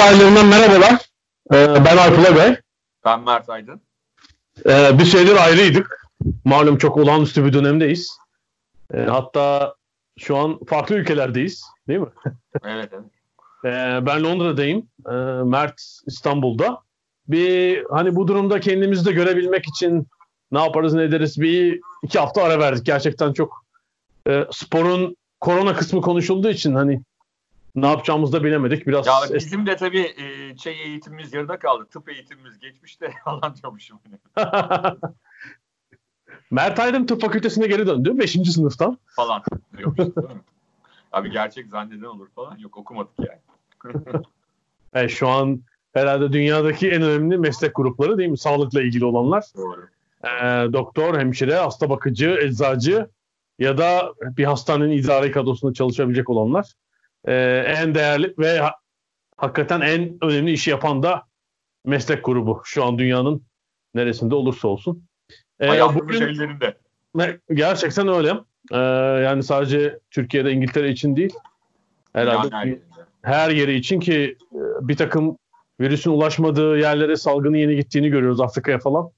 Sahillerinden merhabalar. Ee, ben Alp Bey. Ben Mert Aydın. Ee, bir süredir ayrıydık. Malum çok olağanüstü bir dönemdeyiz. Ee, hatta şu an farklı ülkelerdeyiz. Değil mi? Evet, evet. Ee, ben Londra'dayım. Ee, Mert İstanbul'da. Bir hani bu durumda kendimizi de görebilmek için ne yaparız ne ederiz bir iki hafta ara verdik. Gerçekten çok e, sporun korona kısmı konuşulduğu için hani ne yapacağımızı da bilemedik. Biraz Ya bizim de tabii e, şey eğitimimiz yarıda kaldı. Tıp eğitimimiz geçmiş de yalan diyormuşum. Mert Aydın Tıp Fakültesine geri döndü 5. sınıftan. falan mi? Abi gerçek zanneden olur falan. Yok okumadık yani. Yani şu an herhalde dünyadaki en önemli meslek grupları değil mi? Sağlıkla ilgili olanlar. Doğru. Ee, doktor, hemşire, hasta bakıcı, eczacı ya da bir hastanenin idari kadrosunda çalışabilecek olanlar. Ee, en değerli ve ha- hakikaten en önemli işi yapan da meslek grubu. Şu an dünyanın neresinde olursa olsun. Ayağımız bugün- ellerinde. Gerçekten öyle. Ee, yani sadece Türkiye'de, İngiltere için değil. Herhalde her yerinde. her yeri için ki e, bir takım virüsün ulaşmadığı yerlere salgının yeni gittiğini görüyoruz Afrika'ya falan.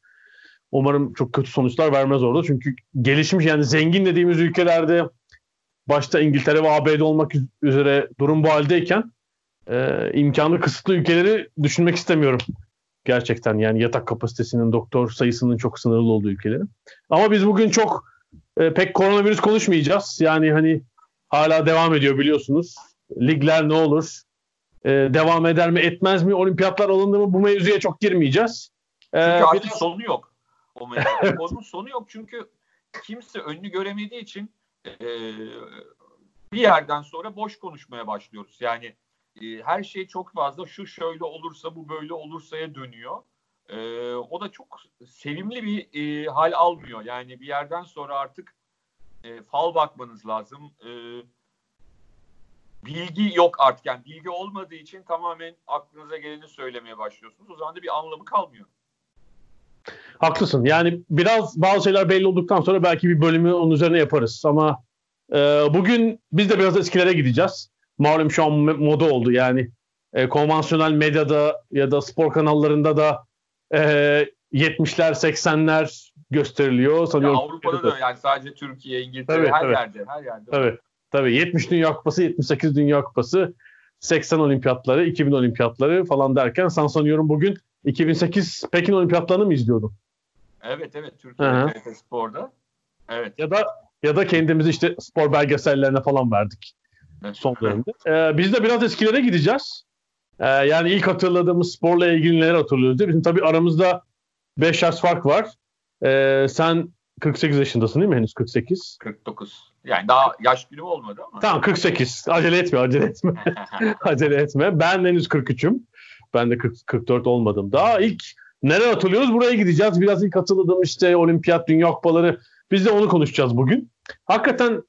Umarım çok kötü sonuçlar vermez orada. Çünkü gelişmiş yani zengin dediğimiz ülkelerde başta İngiltere ve ABD olmak üz- üzere durum bu haldeyken e, imkanı kısıtlı ülkeleri düşünmek istemiyorum. Gerçekten yani yatak kapasitesinin, doktor sayısının çok sınırlı olduğu ülkeleri. Ama biz bugün çok e, pek koronavirüs konuşmayacağız. Yani hani hala devam ediyor biliyorsunuz. Ligler ne olur? E, devam eder mi etmez mi? Olimpiyatlar alındı mı? Bu mevzuya çok girmeyeceğiz. E, Çünkü artık biraz- sonu yok. O. Onun sonu yok çünkü kimse önünü göremediği için e, bir yerden sonra boş konuşmaya başlıyoruz. Yani e, her şey çok fazla şu şöyle olursa bu böyle olursa'ya dönüyor. E, o da çok sevimli bir e, hal almıyor. Yani bir yerden sonra artık e, fal bakmanız lazım. E, bilgi yok artık. Yani bilgi olmadığı için tamamen aklınıza geleni söylemeye başlıyorsunuz. O zaman da bir anlamı kalmıyor. Haklısın. Yani biraz bazı şeyler belli olduktan sonra belki bir bölümü onun üzerine yaparız. Ama e, bugün biz de biraz eskilere gideceğiz. Malum şu an moda oldu. Yani e, konvansiyonel medyada ya da spor kanallarında da e, 70'ler 80'ler gösteriliyor. Ya Sanıyorum Avrupa'da da yani sadece Türkiye, İngiltere Tabii, her tabii. yerde, her yerde. Tabii. Tabii 70 Dünya Kupası, 78 Dünya Kupası, 80 Olimpiyatları, 2000 Olimpiyatları falan derken sen sanıyorum bugün 2008 Pekin Olimpiyatlarını mı izliyordun? Evet evet Hı hı. Türkiye TRT Spor'da. Evet. Ya da ya da kendimizi işte spor belgesellerine falan verdik evet. son dönemde. Ee, biz de biraz eskilere gideceğiz. Ee, yani ilk hatırladığımız sporla ilgili neler hatırlıyoruz diye. Bizim tabii aramızda 5 yaş fark var. Ee, sen 48 yaşındasın değil mi henüz 48? 49. Yani daha yaş günüm olmadı ama. Tamam 48. Acele etme acele etme. acele etme. Ben henüz 43'üm. Ben de 40, 44 olmadım. Daha ilk neler hatırlıyoruz buraya gideceğiz. Biraz ilk hatırladığım işte olimpiyat, dünya kupaları. Biz de onu konuşacağız bugün. Hakikaten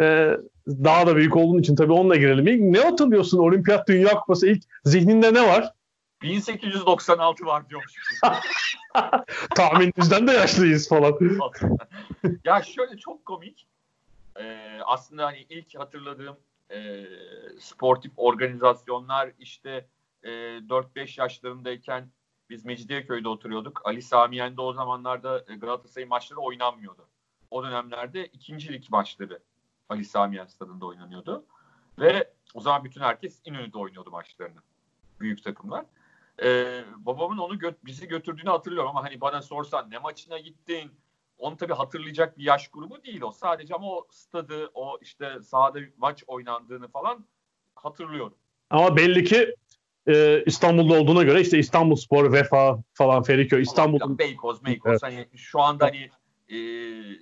e, daha da büyük olduğun için tabii onunla girelim. İlk ne hatırlıyorsun olimpiyat, dünya kupası ilk zihninde ne var? 1896 var diyormuş. Tahminimizden de yaşlıyız falan. ya şöyle çok komik. Ee, aslında hani ilk hatırladığım e, sportif organizasyonlar işte e, 4-5 yaşlarındayken biz Mecidiyeköy'de oturuyorduk. Ali Sami Yen'de o zamanlarda e, Galatasaray maçları oynanmıyordu. o dönemlerde ikinci lig maçları Ali Sami Yen stadında oynanıyordu. Ve o zaman bütün herkes İnönü'de oynuyordu maçlarını. Büyük takımlar. Ee, babamın onu gö- bizi götürdüğünü hatırlıyorum ama hani bana sorsan ne maçına gittin? Onu tabii hatırlayacak bir yaş grubu değil o. Sadece ama o stadı, o işte sahada maç oynandığını falan hatırlıyorum. Ama belli ki e, İstanbul'da olduğuna göre işte İstanbul Spor, Vefa falan Feriköy, İstanbul'un Beykoz, Beykoz. Evet. Hani şu anda hani e,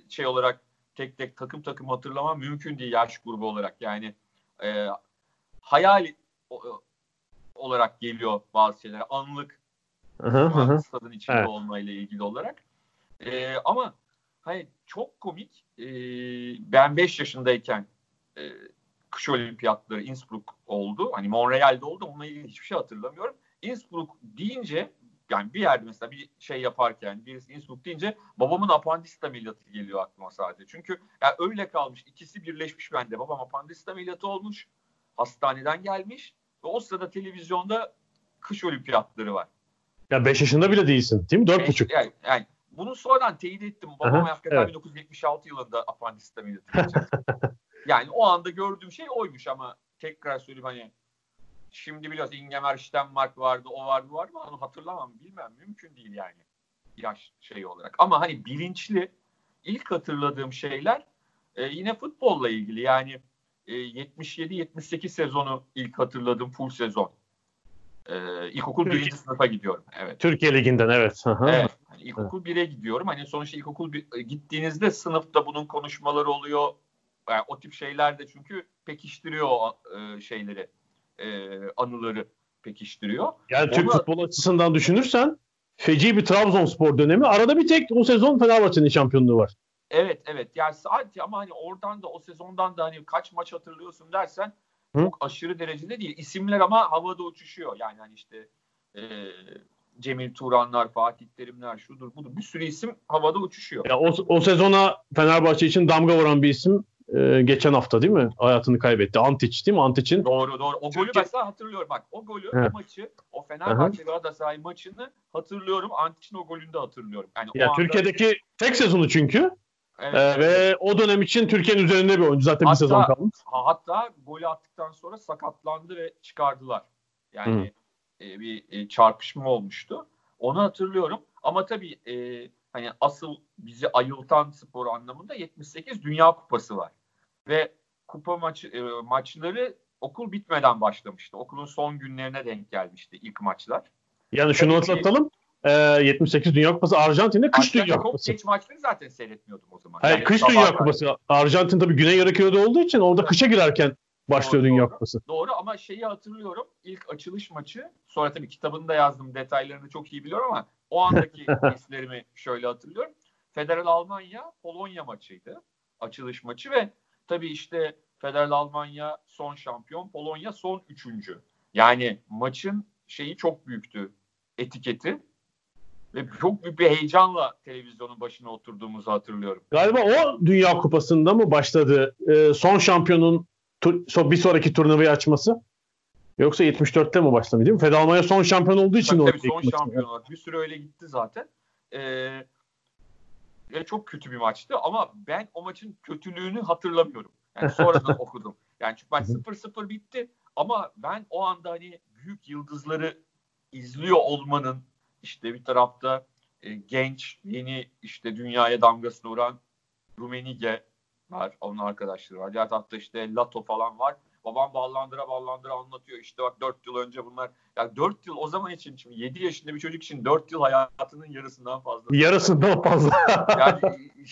şey olarak tek tek takım takım hatırlamam mümkün değil yaş grubu olarak. Yani e, hayal o- olarak geliyor bazı şeyler. Anlık stadın içinde Evet. olmayla ilgili olarak. E, ama hani çok komik. E, ben 5 yaşındayken e, kış olimpiyatları Innsbruck oldu. Hani Montreal'de oldu. Onunla ilgili hiçbir şey hatırlamıyorum. Innsbruck deyince yani bir yerde mesela bir şey yaparken birisi Innsbruck deyince babamın apandisit ameliyatı geliyor aklıma sadece. Çünkü yani öyle kalmış. ikisi birleşmiş bende. Babam apandisit ameliyatı olmuş. Hastaneden gelmiş. Ve o sırada televizyonda kış olimpiyatları var. Ya 5 yaşında bile değilsin değil mi? 4,5. Yani, yani bunu sonradan teyit ettim. Babam Aha, hakikaten evet. 1976 yılında apandisit ameliyatı geçirdi. Yani o anda gördüğüm şey oymuş ama tekrar söyleyeyim hani şimdi biliyorsun Ingemar Stenmark vardı, o vardı, vardı ama onu hatırlamam, bilmem. Mümkün değil yani yaş şey olarak. Ama hani bilinçli ilk hatırladığım şeyler e, yine futbolla ilgili. Yani e, 77-78 sezonu ilk hatırladığım full sezon. E, ilkokul Türkiye- birinci sınıfa gidiyorum. Evet. Türkiye Ligi'nden evet. Evet. Hani ilkokul 1'e gidiyorum. Hani sonuçta ilkokul bir, gittiğinizde sınıfta bunun konuşmaları oluyor. Yani o tip şeyler de çünkü pekiştiriyor o, e, şeyleri. e, anıları pekiştiriyor. Yani Türk Onu- futbol açısından düşünürsen feci bir Trabzonspor dönemi. Arada bir tek o sezon Fenerbahçe'nin şampiyonluğu var. Evet evet. Yani sadece ama hani oradan da o sezondan da hani kaç maç hatırlıyorsun dersen Hı? çok aşırı derecede değil. İsimler ama havada uçuşuyor. Yani hani işte e, Cemil Turanlar, Fatih Terimler, şudur budur. Bir sürü isim havada uçuşuyor. Ya o, o sezona Fenerbahçe için damga vuran bir isim e, geçen hafta değil mi? Hayatını kaybetti. Antic değil mi? Antic'in Doğru doğru. O golü Türkiye- mesela hatırlıyorum. Bak o golü, Evet. o maçı, o Fenerbahçe Galatasaray maçını hatırlıyorum. Antic'in o golünü de hatırlıyorum. Yani o ya anda- Türkiye'deki tek sezonu çünkü Evet, E, evet. ve o dönem için Türkiye'nin üzerinde bir oyuncu. Zaten Hatta- bir sezon kalmış. Ha- hatta golü attıktan sonra sakatlandı ve çıkardılar. Yani e, bir e, çarpışma olmuştu. Onu hatırlıyorum. Ama tabii e, hani asıl bizi ayıltan spor anlamında 78 Dünya Kupası var. Ve kupa maçı e, maçları okul bitmeden başlamıştı. Okulun son günlerine denk gelmişti ilk maçlar. Yani şunu tabii hatırlatalım. E, 78 Dünya Kupası Arjantin'de kış Aslında Dünya Kupası. geç maçları zaten seyretmiyordum o zaman. Hayır, Yani kış Dünya. Kupası. Arjantin tabii Güney Yarı olduğu için orada kışa girerken başlıyor Doğru, Dünya doğru. Kupası. Doğru ama şeyi hatırlıyorum. İlk açılış maçı. Sonra tabii kitabını da yazdım. Detaylarını çok iyi biliyorum ama o andaki hislerimi şöyle hatırlıyorum. Federal Almanya Polonya maçıydı. Açılış maçı ve tabii işte Federal Almanya son şampiyon, Polonya son üçüncü. Yani maçın şeyi çok büyüktü. Etiketi. Ve çok büyük bir heyecanla televizyonun başına oturduğumuzu hatırlıyorum. Galiba o Dünya Kupası'nda mı başladı e, son şampiyonun tur- bir sonraki turnuvayı açması? Yoksa 74'te mi başladı değil mi? Federal Almanya son şampiyon olduğu için Tabii, tabii son maçı. şampiyonlar. Bir süre öyle gitti zaten. Ee, ve çok kötü bir maçtı ama ben o maçın kötülüğünü hatırlamıyorum. Yani sonradan okudum. Yani çünkü maç 0-0 bitti ama ben o anda hani büyük yıldızları izliyor olmanın işte bir tarafta e, genç yeni işte dünyaya damgasını vuran Rumenige var. Onun arkadaşları var. Diğer tarafta işte Lato falan var. Babam ballandıra ballandıra anlatıyor. İşte bak 4 yıl önce bunlar. Ya 4 yıl o zaman için şimdi 7 yaşında bir çocuk için 4 yıl hayatının yarısından fazla. Yarısından fazla. Yani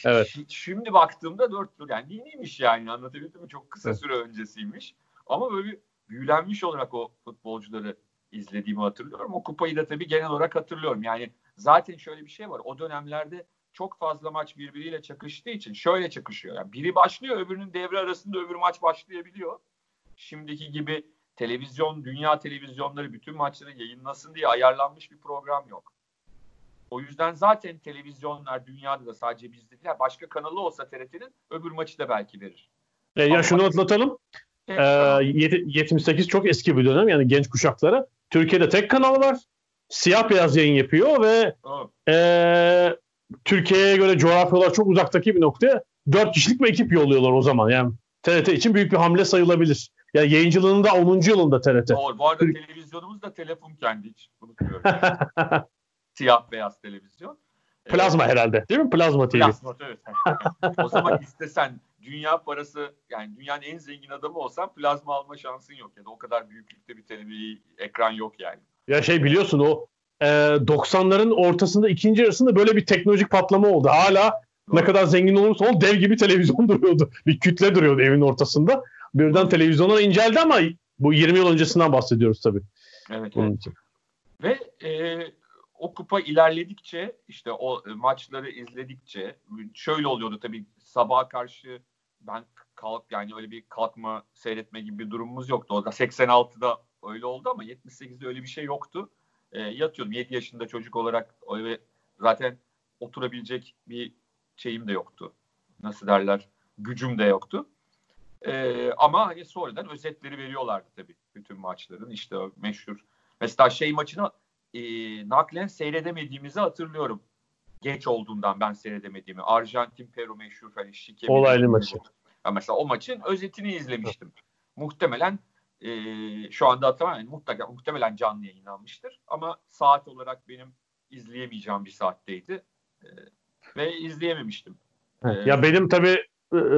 Evet. şi- şimdi baktığımda 4 yıl yani yeniymiş yani anlatabildim mi? Çok kısa Evet. süre öncesiymiş. Ama böyle bir büyülenmiş olarak o futbolcuları izlediğimi hatırlıyorum. O kupayı da tabii genel olarak hatırlıyorum. Yani zaten şöyle bir şey var. O dönemlerde çok fazla maç birbiriyle çakıştığı için şöyle çakışıyor. Yani biri başlıyor öbürünün devre arasında öbür maç başlayabiliyor. Şimdiki gibi televizyon, dünya televizyonları bütün maçları yayınlasın diye ayarlanmış bir program yok. O yüzden zaten televizyonlar dünyada da sadece bizde değil. Başka kanalı olsa TRT'nin öbür maçı da belki verir. E, ya şunu hatırlatalım. Tek E, kanal. yedi- 78 çok eski bir dönem yani genç kuşaklara. Türkiye'de tek kanal var. Siyah beyaz yayın yapıyor ve Doğru. e, Türkiye'ye göre coğrafya olarak çok uzaktaki bir noktaya 4 kişilik bir ekip yolluyorlar o zaman. Yani TRT için büyük bir hamle sayılabilir. Yani yayıncılığının da 10. yılında TRT. Doğru. Bu arada televizyonumuz da telefon kendi hiç unutmuyorum. Siyah beyaz televizyon. Plazma ee, herhalde değil mi? Plazma TV. Plazma evet. o zaman istesen dünya parası yani dünyanın en zengin adamı olsan plazma alma şansın yok. Yani o kadar büyüklükte bir televizyon ekran yok yani. Ya şey biliyorsun o e, 90'ların ortasında ikinci yarısında böyle bir teknolojik patlama oldu. Hala Doğru. ne kadar zengin olursa ol dev gibi televizyon duruyordu. Bir kütle duruyordu evin ortasında. Birden televizyona inceldi ama bu 20 yıl öncesinden bahsediyoruz tabii. Evet. evet. Için. Ve e, o kupa ilerledikçe işte o maçları izledikçe şöyle oluyordu tabii sabaha karşı ben kalk yani öyle bir kalkma seyretme gibi bir durumumuz yoktu. Orada 86'da öyle oldu ama 78'de öyle bir şey yoktu. E, yatıyordum 7 yaşında çocuk olarak öyle zaten oturabilecek bir şeyim de yoktu. Nasıl derler? Gücüm de yoktu. E, ama hani sonradan özetleri veriyorlardı tabii bütün maçların. İşte o meşhur mesela şey maçını e, naklen seyredemediğimizi hatırlıyorum. Geç olduğundan ben seyredemediğimi. Arjantin Peru meşhur hani şike. Olaylı maçı. Ya mesela o maçın özetini izlemiştim. Muhtemelen e, şu anda hatırlamıyorum. Yani mutlaka, muhtemelen canlı yayınlanmıştır. Ama saat olarak benim izleyemeyeceğim bir saatteydi. E, ve izleyememiştim. Evet. E, ya benim tabii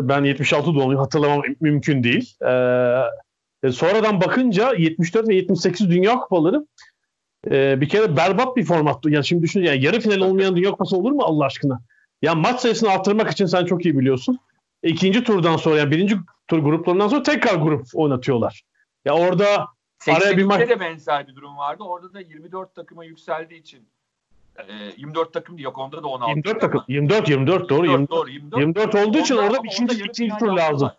ben 76 doğumluyum hatırlamam mümkün değil. Ee, sonradan bakınca 74 ve 78 Dünya Kupaları e, bir kere berbat bir formattı. Yani şimdi düşün yani yarı final olmayan Dünya Kupası olur mu Allah aşkına? Ya maç sayısını arttırmak için sen çok iyi biliyorsun. İkinci turdan sonra yani birinci tur gruplarından sonra tekrar grup oynatıyorlar. Ya orada araya bir maç... de benzer bir durum vardı. Orada da 24 takıma yükseldiği için 24 takım yok onda da 16. 24 takım. 24 24 doğru 24. Doğru, 24, 24 olduğu için orada, ikinci ikinci tur lazım.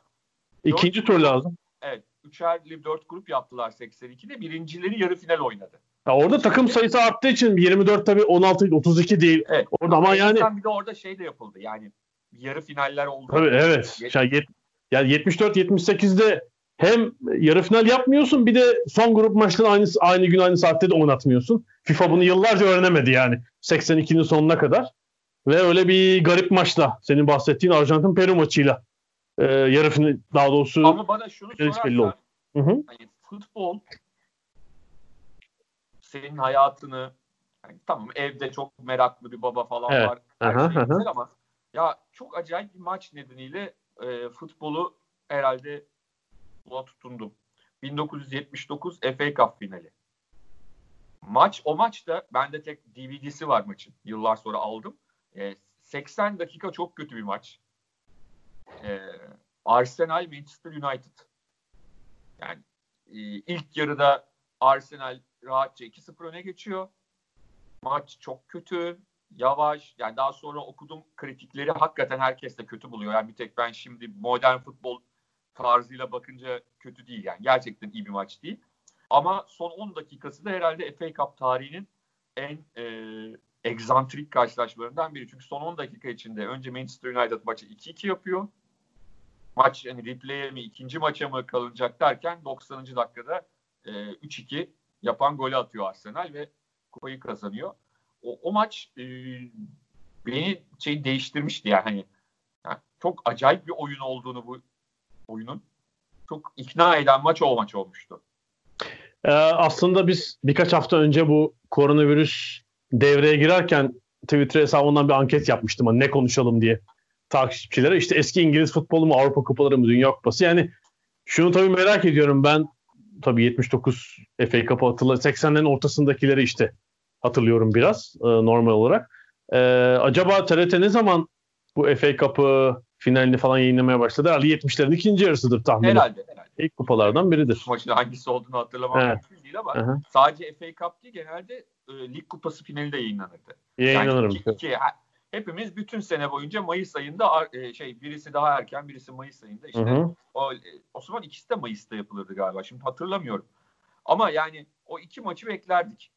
İkinci tur lazım. Evet. Üçerli 4 grup yaptılar 82'de. Birincileri yarı final oynadı. Ya orada takım sayısı arttığı için 24 tabii 16 32 değil. Evet. Orada ama yani bir de orada şey de yapıldı. Yani yarı finaller oldu. Tabii evet. Yet- yani 74 78'de hem yarı final yapmıyorsun bir de son grup maçları aynı aynı gün aynı saatte de oynatmıyorsun. FIFA bunu yıllarca öğrenemedi yani 82'nin sonuna kadar. Ve öyle bir garip maçla senin bahsettiğin Arjantin Peru maçıyla e, yarı final daha doğrusu Ama bana şunu belli oldu. Hı hı. Hani futbol senin hayatını yani tamam evde çok meraklı bir baba falan evet. var. Her aha, şey güzel ama ya çok acayip bir maç nedeniyle e, futbolu herhalde buna tutundum. 1979 FA Cup finali. Maç o maçta bende tek DVD'si var maçın. Yıllar sonra aldım. E, 80 dakika çok kötü bir maç. E, Arsenal Manchester United. Yani e, ilk yarıda Arsenal rahatça 2-0 öne geçiyor. Maç çok kötü, yavaş. Yani daha sonra okudum kritikleri hakikaten herkes de kötü buluyor. Yani bir tek ben şimdi modern futbol tarzıyla bakınca kötü değil yani. Gerçekten iyi bir maç değil. Ama son 10 dakikası da herhalde FA Cup tarihinin en e, egzantrik karşılaşmalarından biri. Çünkü son 10 dakika içinde önce Manchester United maçı 2-2 yapıyor. Maç hani replay'e mi ikinci maça mı kalınacak derken 90. dakikada e, 3-2 yapan golü atıyor Arsenal ve kupayı kazanıyor. O, o maç e, beni şey değiştirmişti yani hani yani çok acayip bir oyun olduğunu bu oyunun çok ikna eden maç o maç olmuştu. Ee, aslında biz birkaç hafta önce bu koronavirüs devreye girerken Twitter hesabından bir anket yapmıştım. Hani ne konuşalım diye takipçilere. İşte eski İngiliz futbolu mu, Avrupa kupaları mı, Dünya kupası. Yani şunu tabii merak ediyorum ben tabii 79 FA Cup'ı hatırlıyorum. 80'lerin ortasındakileri işte hatırlıyorum biraz e, normal olarak. E, acaba TRT ne zaman bu FA Cup'ı finalini falan yayınlamaya başladı? Herhalde 70'lerin ikinci yarısıdır tahminim. Herhalde. herhalde. İlk kupalardan biridir. Maçın hangisi olduğunu hatırlamam evet. mümkün değil ama Aha. sadece FA Cup değil genelde e, lig kupası finali de yayınlanırdı. Yayınlanırım. Yani iki, iki, hepimiz bütün sene boyunca Mayıs ayında e, şey birisi daha erken birisi Mayıs ayında işte hı hı. o e, o zaman ikisi de Mayıs'ta yapılırdı galiba. Şimdi hatırlamıyorum. Ama yani o iki maçı beklerdik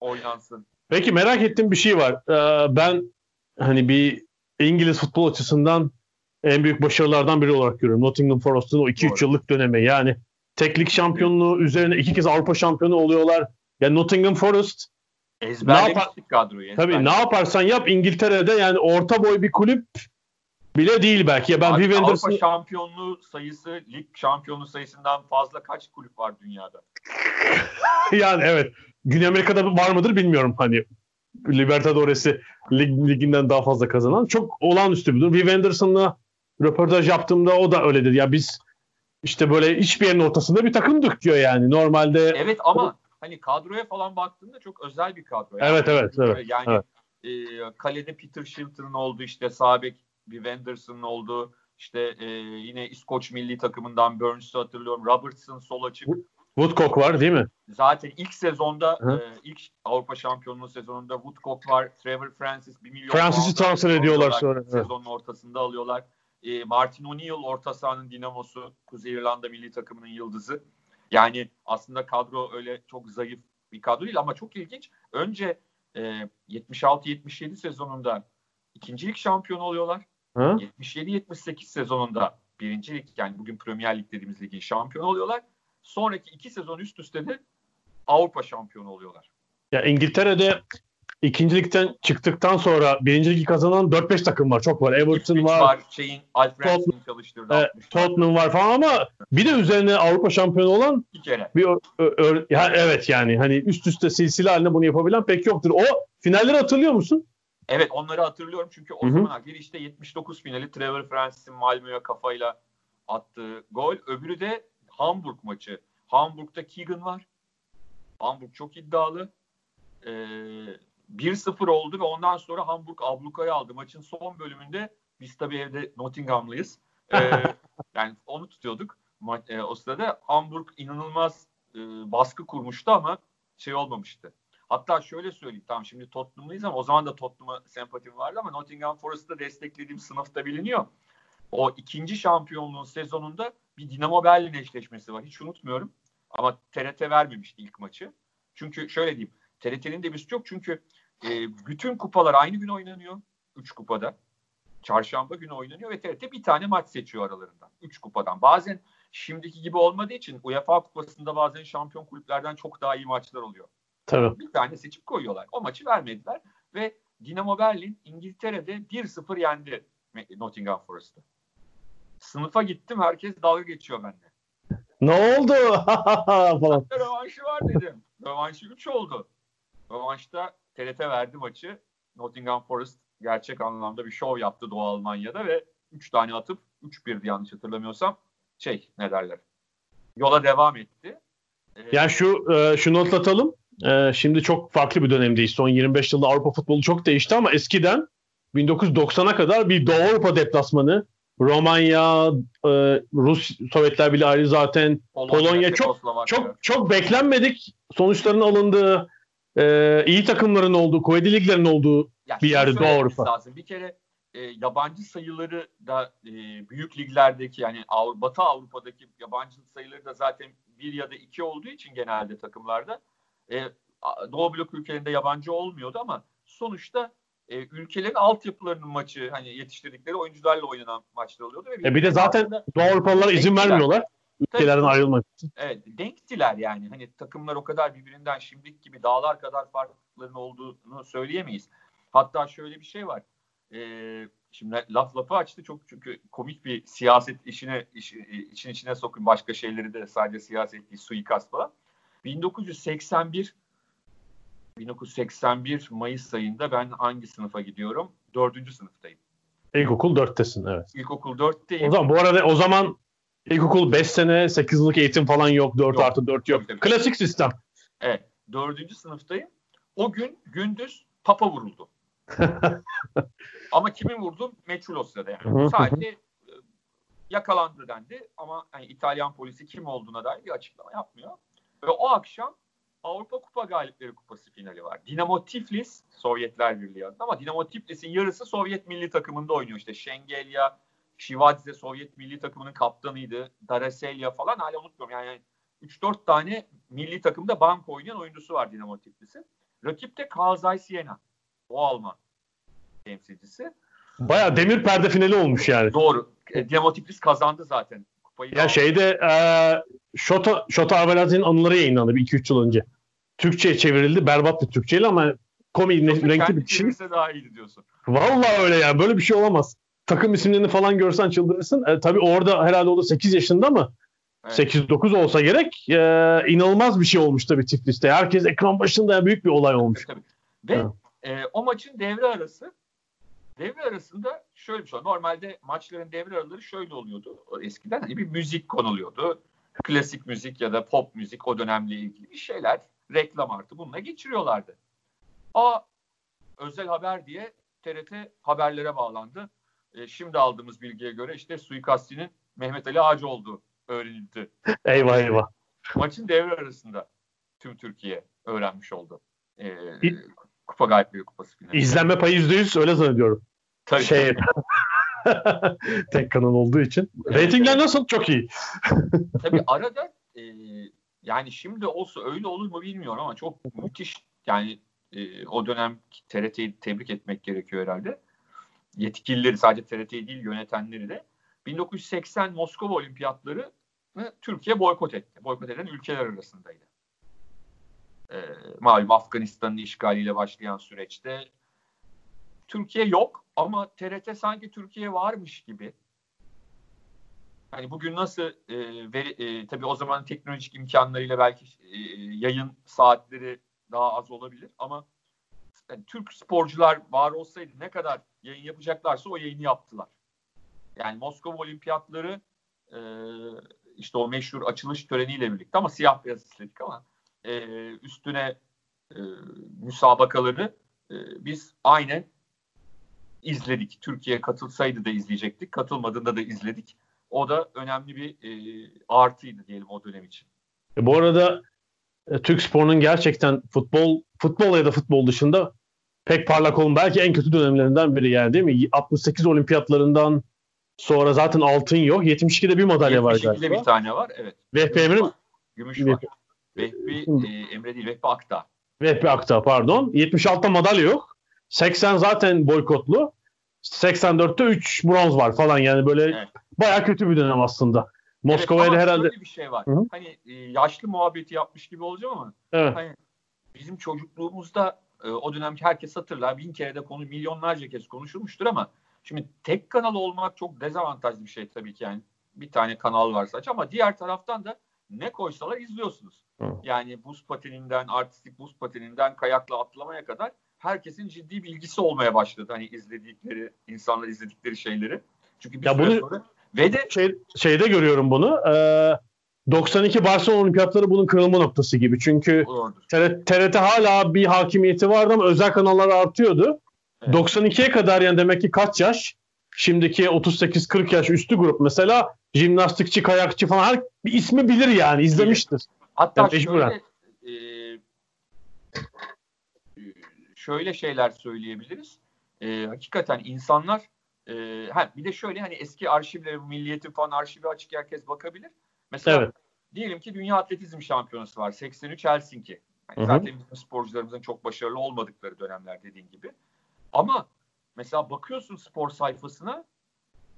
oynansın. Peki merak ettiğim bir şey var. Ee, ben hani bir İngiliz futbol açısından en büyük başarılardan biri olarak görüyorum. Nottingham Forest'ın o 2-3 yıllık dönemi. Yani teklik şampiyonluğu üzerine iki kez Avrupa şampiyonu oluyorlar. Yani Nottingham Forest Ezberlemiştik kadroyu. Tabii ne yaparsan yap İngiltere'de yani orta boy bir kulüp bile değil belki. Ya ben Abi, Viv Avrupa şampiyonluğu sayısı, lig şampiyonluğu sayısından fazla kaç kulüp var dünyada? yani evet. Güney Amerika'da var mıdır bilmiyorum hani. Libertadores'i lig, liginden daha fazla kazanan. Çok olağanüstü bir durum. Viv Anderson'la röportaj yaptığımda o da öyledir. Ya biz işte böyle hiçbir yerin ortasında bir takımdık diyor yani. Normalde Evet ama hani kadroya falan baktığında çok özel bir kadro. Yani. Evet, evet, evet, Yani evet. e, kalede Peter Shilton'ın oldu işte Sabek bir Wenderson'ın oldu. İşte e, yine İskoç milli takımından Burns'u hatırlıyorum. Robertson sol açık. Woodcock var değil mi? Zaten ilk sezonda Hı. e, ilk Avrupa Şampiyonluğu sezonunda Woodcock var. Trevor Francis 1 milyon Francis'i transfer ediyorlar sonra, evet. Sezonun ortasında alıyorlar. E, Martin O'Neill orta sahanın dinamosu. Kuzey İrlanda milli takımının yıldızı. Yani aslında kadro öyle çok zayıf bir kadro değil ama çok ilginç. Önce e, 76-77 sezonunda ikincilik şampiyonu oluyorlar. Ha? 77-78 sezonunda birincilik yani bugün Premier Lig dediğimiz ligin şampiyonu oluyorlar. Sonraki iki sezon üst üste de Avrupa şampiyonu oluyorlar. Ya İngiltere'de ikincilikten çıktıktan sonra birinci ligi kazanan 4-5 takım var. Çok var. Everton Ipswich var, Şeyin Alfred Ramsey'in çalıştırdığı e, 60'lar. Tottenham var falan ama bir de üzerine Avrupa şampiyonu olan iki kere. bir ö- ö- ya evet yani hani üst üste silsile halinde bunu yapabilen pek yoktur. O finalleri hatırlıyor musun? Evet onları hatırlıyorum çünkü o biri işte 79 finali Trevor Francis'in Malmö'ye kafayla attığı gol. Öbürü de Hamburg maçı. Hamburg'da Keegan var. Hamburg çok iddialı. Ee, 1-0 oldu ve ondan sonra Hamburg ablukayı aldı. Maçın son bölümünde biz tabii evde Nottinghamlıyız. Ee, yani onu tutuyorduk. Ma- e, o sırada Hamburg inanılmaz e, baskı kurmuştu ama şey olmamıştı. Hatta şöyle söyleyeyim. Tamam şimdi Tottenham'lıyız ama o zaman da Tottenham'a sempatim vardı ama Nottingham Forest'ı desteklediğim sınıfta biliniyor. O ikinci şampiyonluğun sezonunda bir Dinamo Berlin eşleşmesi var. Hiç unutmuyorum. Ama TRT vermemişti ilk maçı. Çünkü şöyle diyeyim. TRT'nin de bir suçu yok. Çünkü e, bütün kupalar aynı gün oynanıyor. Üç kupada. Çarşamba günü oynanıyor ve TRT bir tane maç seçiyor aralarından. Üç kupadan. Bazen şimdiki gibi olmadığı için UEFA kupasında bazen şampiyon kulüplerden çok daha iyi maçlar oluyor Tabii. bir tane seçip koyuyorlar. O maçı vermediler ve Dinamo Berlin İngiltere'de 1-0 yendi Nottingham Forest'ı. Sınıfa gittim herkes dalga geçiyor bende. Ne oldu? falan. Rövanşı var dedim. Rövanşı 3 oldu. Rövanşta TRT verdi maçı. Nottingham Forest gerçek anlamda bir şov yaptı Doğu Almanya'da ve 3 tane atıp 3-1'di yanlış hatırlamıyorsam. Şey ne derler. Yola devam etti. Ee, Yani şu e, şunu atlatalım. E, şimdi çok farklı bir dönemdeyiz. Son 25 yılda Avrupa futbolu çok değişti ama eskiden 1990'a kadar bir Doğu Avrupa deplasmanı Romanya, e, Rus Sovyetler Birliği zaten Polonya çok- Çekoslovakya. çok çok beklenmedik sonuçların alındığı, e, iyi takımların olduğu, kuvvetli liglerin olduğu Ya bir yerde Doğu Avrupa. Lazım. Bir kere e, yabancı sayıları da e, büyük liglerdeki yani Avru- Batı Avrupa'daki yabancı sayıları da zaten bir ya da iki olduğu için genelde takımlarda e, Doğu blok ülkelerinde yabancı olmuyordu ama sonuçta e, ülkelerin altyapılarının maçı hani yetiştirdikleri oyuncularla oynanan maçlar oluyordu. Ve E bir de zaten Doğu Avrupalılara izin vermiyorlar ülkelerden Tabii. ayrılmak için. Evet, denktiler yani. Hani takımlar o kadar birbirinden şimdiki gibi dağlar kadar farkların olduğunu söyleyemeyiz. Hatta şöyle bir şey var. Ee, şimdi laf lafı açtı çok çünkü komik bir siyaset işine iş- için içine sokun başka şeyleri de sadece siyaset değil suikast falan. 1981 1981 Mayıs ayında ben hangi sınıfa gidiyorum? Dördüncü sınıftayım. İlkokul 4'tesin evet. İlkokul 4'teyim. O zaman bu arada o zaman ilkokul 5 sene 8 yıllık eğitim falan yok. 4 Yok. artı 4 yok. Tabii, tabii. Klasik sistem. Evet. Dördüncü sınıftayım. O gün gündüz papa vuruldu. ama kimin vurdu? Meçhul o sırada yani. Sadece e, yakalandı dendi ama hani İtalyan polisi kim olduğuna dair bir açıklama yapmıyor. Ve o akşam Avrupa Kupa Galipleri Kupası finali var. Dinamo Tiflis, Sovyetler Birliği adına ama Dinamo Tiflis'in yarısı Sovyet milli takımında oynuyor. İşte Şengelya, Şivadze Sovyet milli takımının kaptanıydı. Daraselya falan hala unutmuyorum. Yani 3-4 tane milli takımda banko oynayan oyuncusu var Dinamo Tiflis'in. Rakip de Kazay Siena. O Alman temsilcisi. Baya demir perde finali olmuş yani. Doğru. E, Dinamo Tiflis kazandı zaten. Kupayı Ya aldı. şeyde e, Şota, Şota Avalat'ın anıları yayınlandı bir 2-3 yıl önce. Türkçe'ye çevrildi. Berbat bir Türkçeyle ama komik renkli kendi bir kişi. çevirse daha iyiydi diyorsun. Vallahi öyle ya. Böyle bir şey olamaz. Takım isimlerini falan görsen çıldırırsın. E, tabii orada herhalde o da 8 yaşında mı? Evet. 8-9 olsa gerek. E, inanılmaz bir şey olmuş tabii Tiflis'te. Herkes ekran başında büyük bir olay olmuş. Tabii. Ve Evet. e, o maçın devre arası devre arasında şöyle bir şey. Normalde maçların devre araları şöyle oluyordu. Eskiden hani bir müzik konuluyordu. Klasik müzik ya da pop müzik o dönemle ilgili bir şeyler reklam artı bununla geçiriyorlardı. A özel haber diye TRT haberlere bağlandı. E, şimdi aldığımız bilgiye göre işte suikastçinin Mehmet Ali Ağacı olduğu öğrenildi. Eyvah eyvah. Maçın devre arasında tüm Türkiye öğrenmiş oldu. E, İ- Kupa Galipleri Kupası finali. İzlenme payı %100 öyle zannediyorum. Tabii. Şey, tek kanal olduğu için. Ratingler nasıl? Çok iyi. Tabii arada e, yani şimdi olsa öyle olur mu bilmiyorum ama çok müthiş yani e, o dönem TRT'yi tebrik etmek gerekiyor herhalde. Yetkilileri sadece TRT'yi değil yönetenleri de 1980 Moskova Olimpiyatları Türkiye boykot etti. Boykot eden ülkeler arasındaydı. E, malum Afganistan'ın işgaliyle başlayan süreçte Türkiye yok ama TRT sanki Türkiye varmış gibi Hani bugün nasıl e, veri, e, tabii o zaman teknolojik imkanlarıyla belki e, yayın saatleri daha az olabilir ama yani Türk sporcular var olsaydı ne kadar yayın yapacaklarsa o yayını yaptılar. Yani Moskova Olimpiyatları e, işte o meşhur açılış töreniyle birlikte ama siyah beyaz istedik ama e, üstüne e, müsabakaları e, biz aynen izledik. Türkiye katılsaydı da izleyecektik. Katılmadığında da izledik. O da önemli bir e, artıydı diyelim o dönem için. E, Bu arada e, Türk sporunun gerçekten futbol futbol ya da futbol dışında pek parlak olun belki en kötü dönemlerinden biri yani değil mi? 68 olimpiyatlarından sonra zaten altın yok. 72'de bir madalya var 72'de galiba. bir tane var. Evet. Vehbi Emre'nin Gümüş var. Vehbi e, Emre değil Vehbi Akta. Vehbi Akta pardon. 76'da madalya yok. 80 zaten boykotlu. 84'te 3 bronz var falan yani böyle Evet. bayağı kötü bir dönem aslında. Moskova'ya evet, herhalde şöyle bir şey var. Hı hı. Hani e, yaşlı muhabbeti yapmış gibi olacağım ama evet. hani bizim çocukluğumuzda e, o dönemki herkes hatırlar. Bin kere de konu milyonlarca kez konuşulmuştur ama şimdi tek kanal olmak çok dezavantajlı bir şey tabii ki yani. Bir tane kanal var sadece ama diğer taraftan da ne koysalar izliyorsunuz. Hı. Yani buz pateninden, artistik buz pateninden kayakla atlamaya kadar herkesin ciddi bilgisi olmaya başladı. Hani izledikleri, insanlar izledikleri şeyleri. Çünkü bir Ya süre bunu- sonra ve de şey, şeyde görüyorum bunu. Ee, 92 Barcelona Olimpiyatları bunun kırılma noktası gibi. Çünkü. TRT, TRT hala bir hakimiyeti vardı ama özel kanallar artıyordu. Evet. 92'ye kadar yani demek ki kaç yaş? Şimdiki 38-40 yaş üstü grup mesela jimnastikçi, kayakçı falan her bir ismi bilir yani izlemiştir. Hatta Ya mecburen. şöyle e, şöyle şeyler söyleyebiliriz. E, hakikaten insanlar e, ha, bir de şöyle hani eski arşivlere milliyetin falan arşivi açık herkes bakabilir. Mesela Evet. diyelim ki Dünya Atletizm Şampiyonası var 83 Helsinki. Yani Hı hı. zaten bizim sporcularımızın çok başarılı olmadıkları dönemler dediğin gibi. Ama mesela bakıyorsun spor sayfasına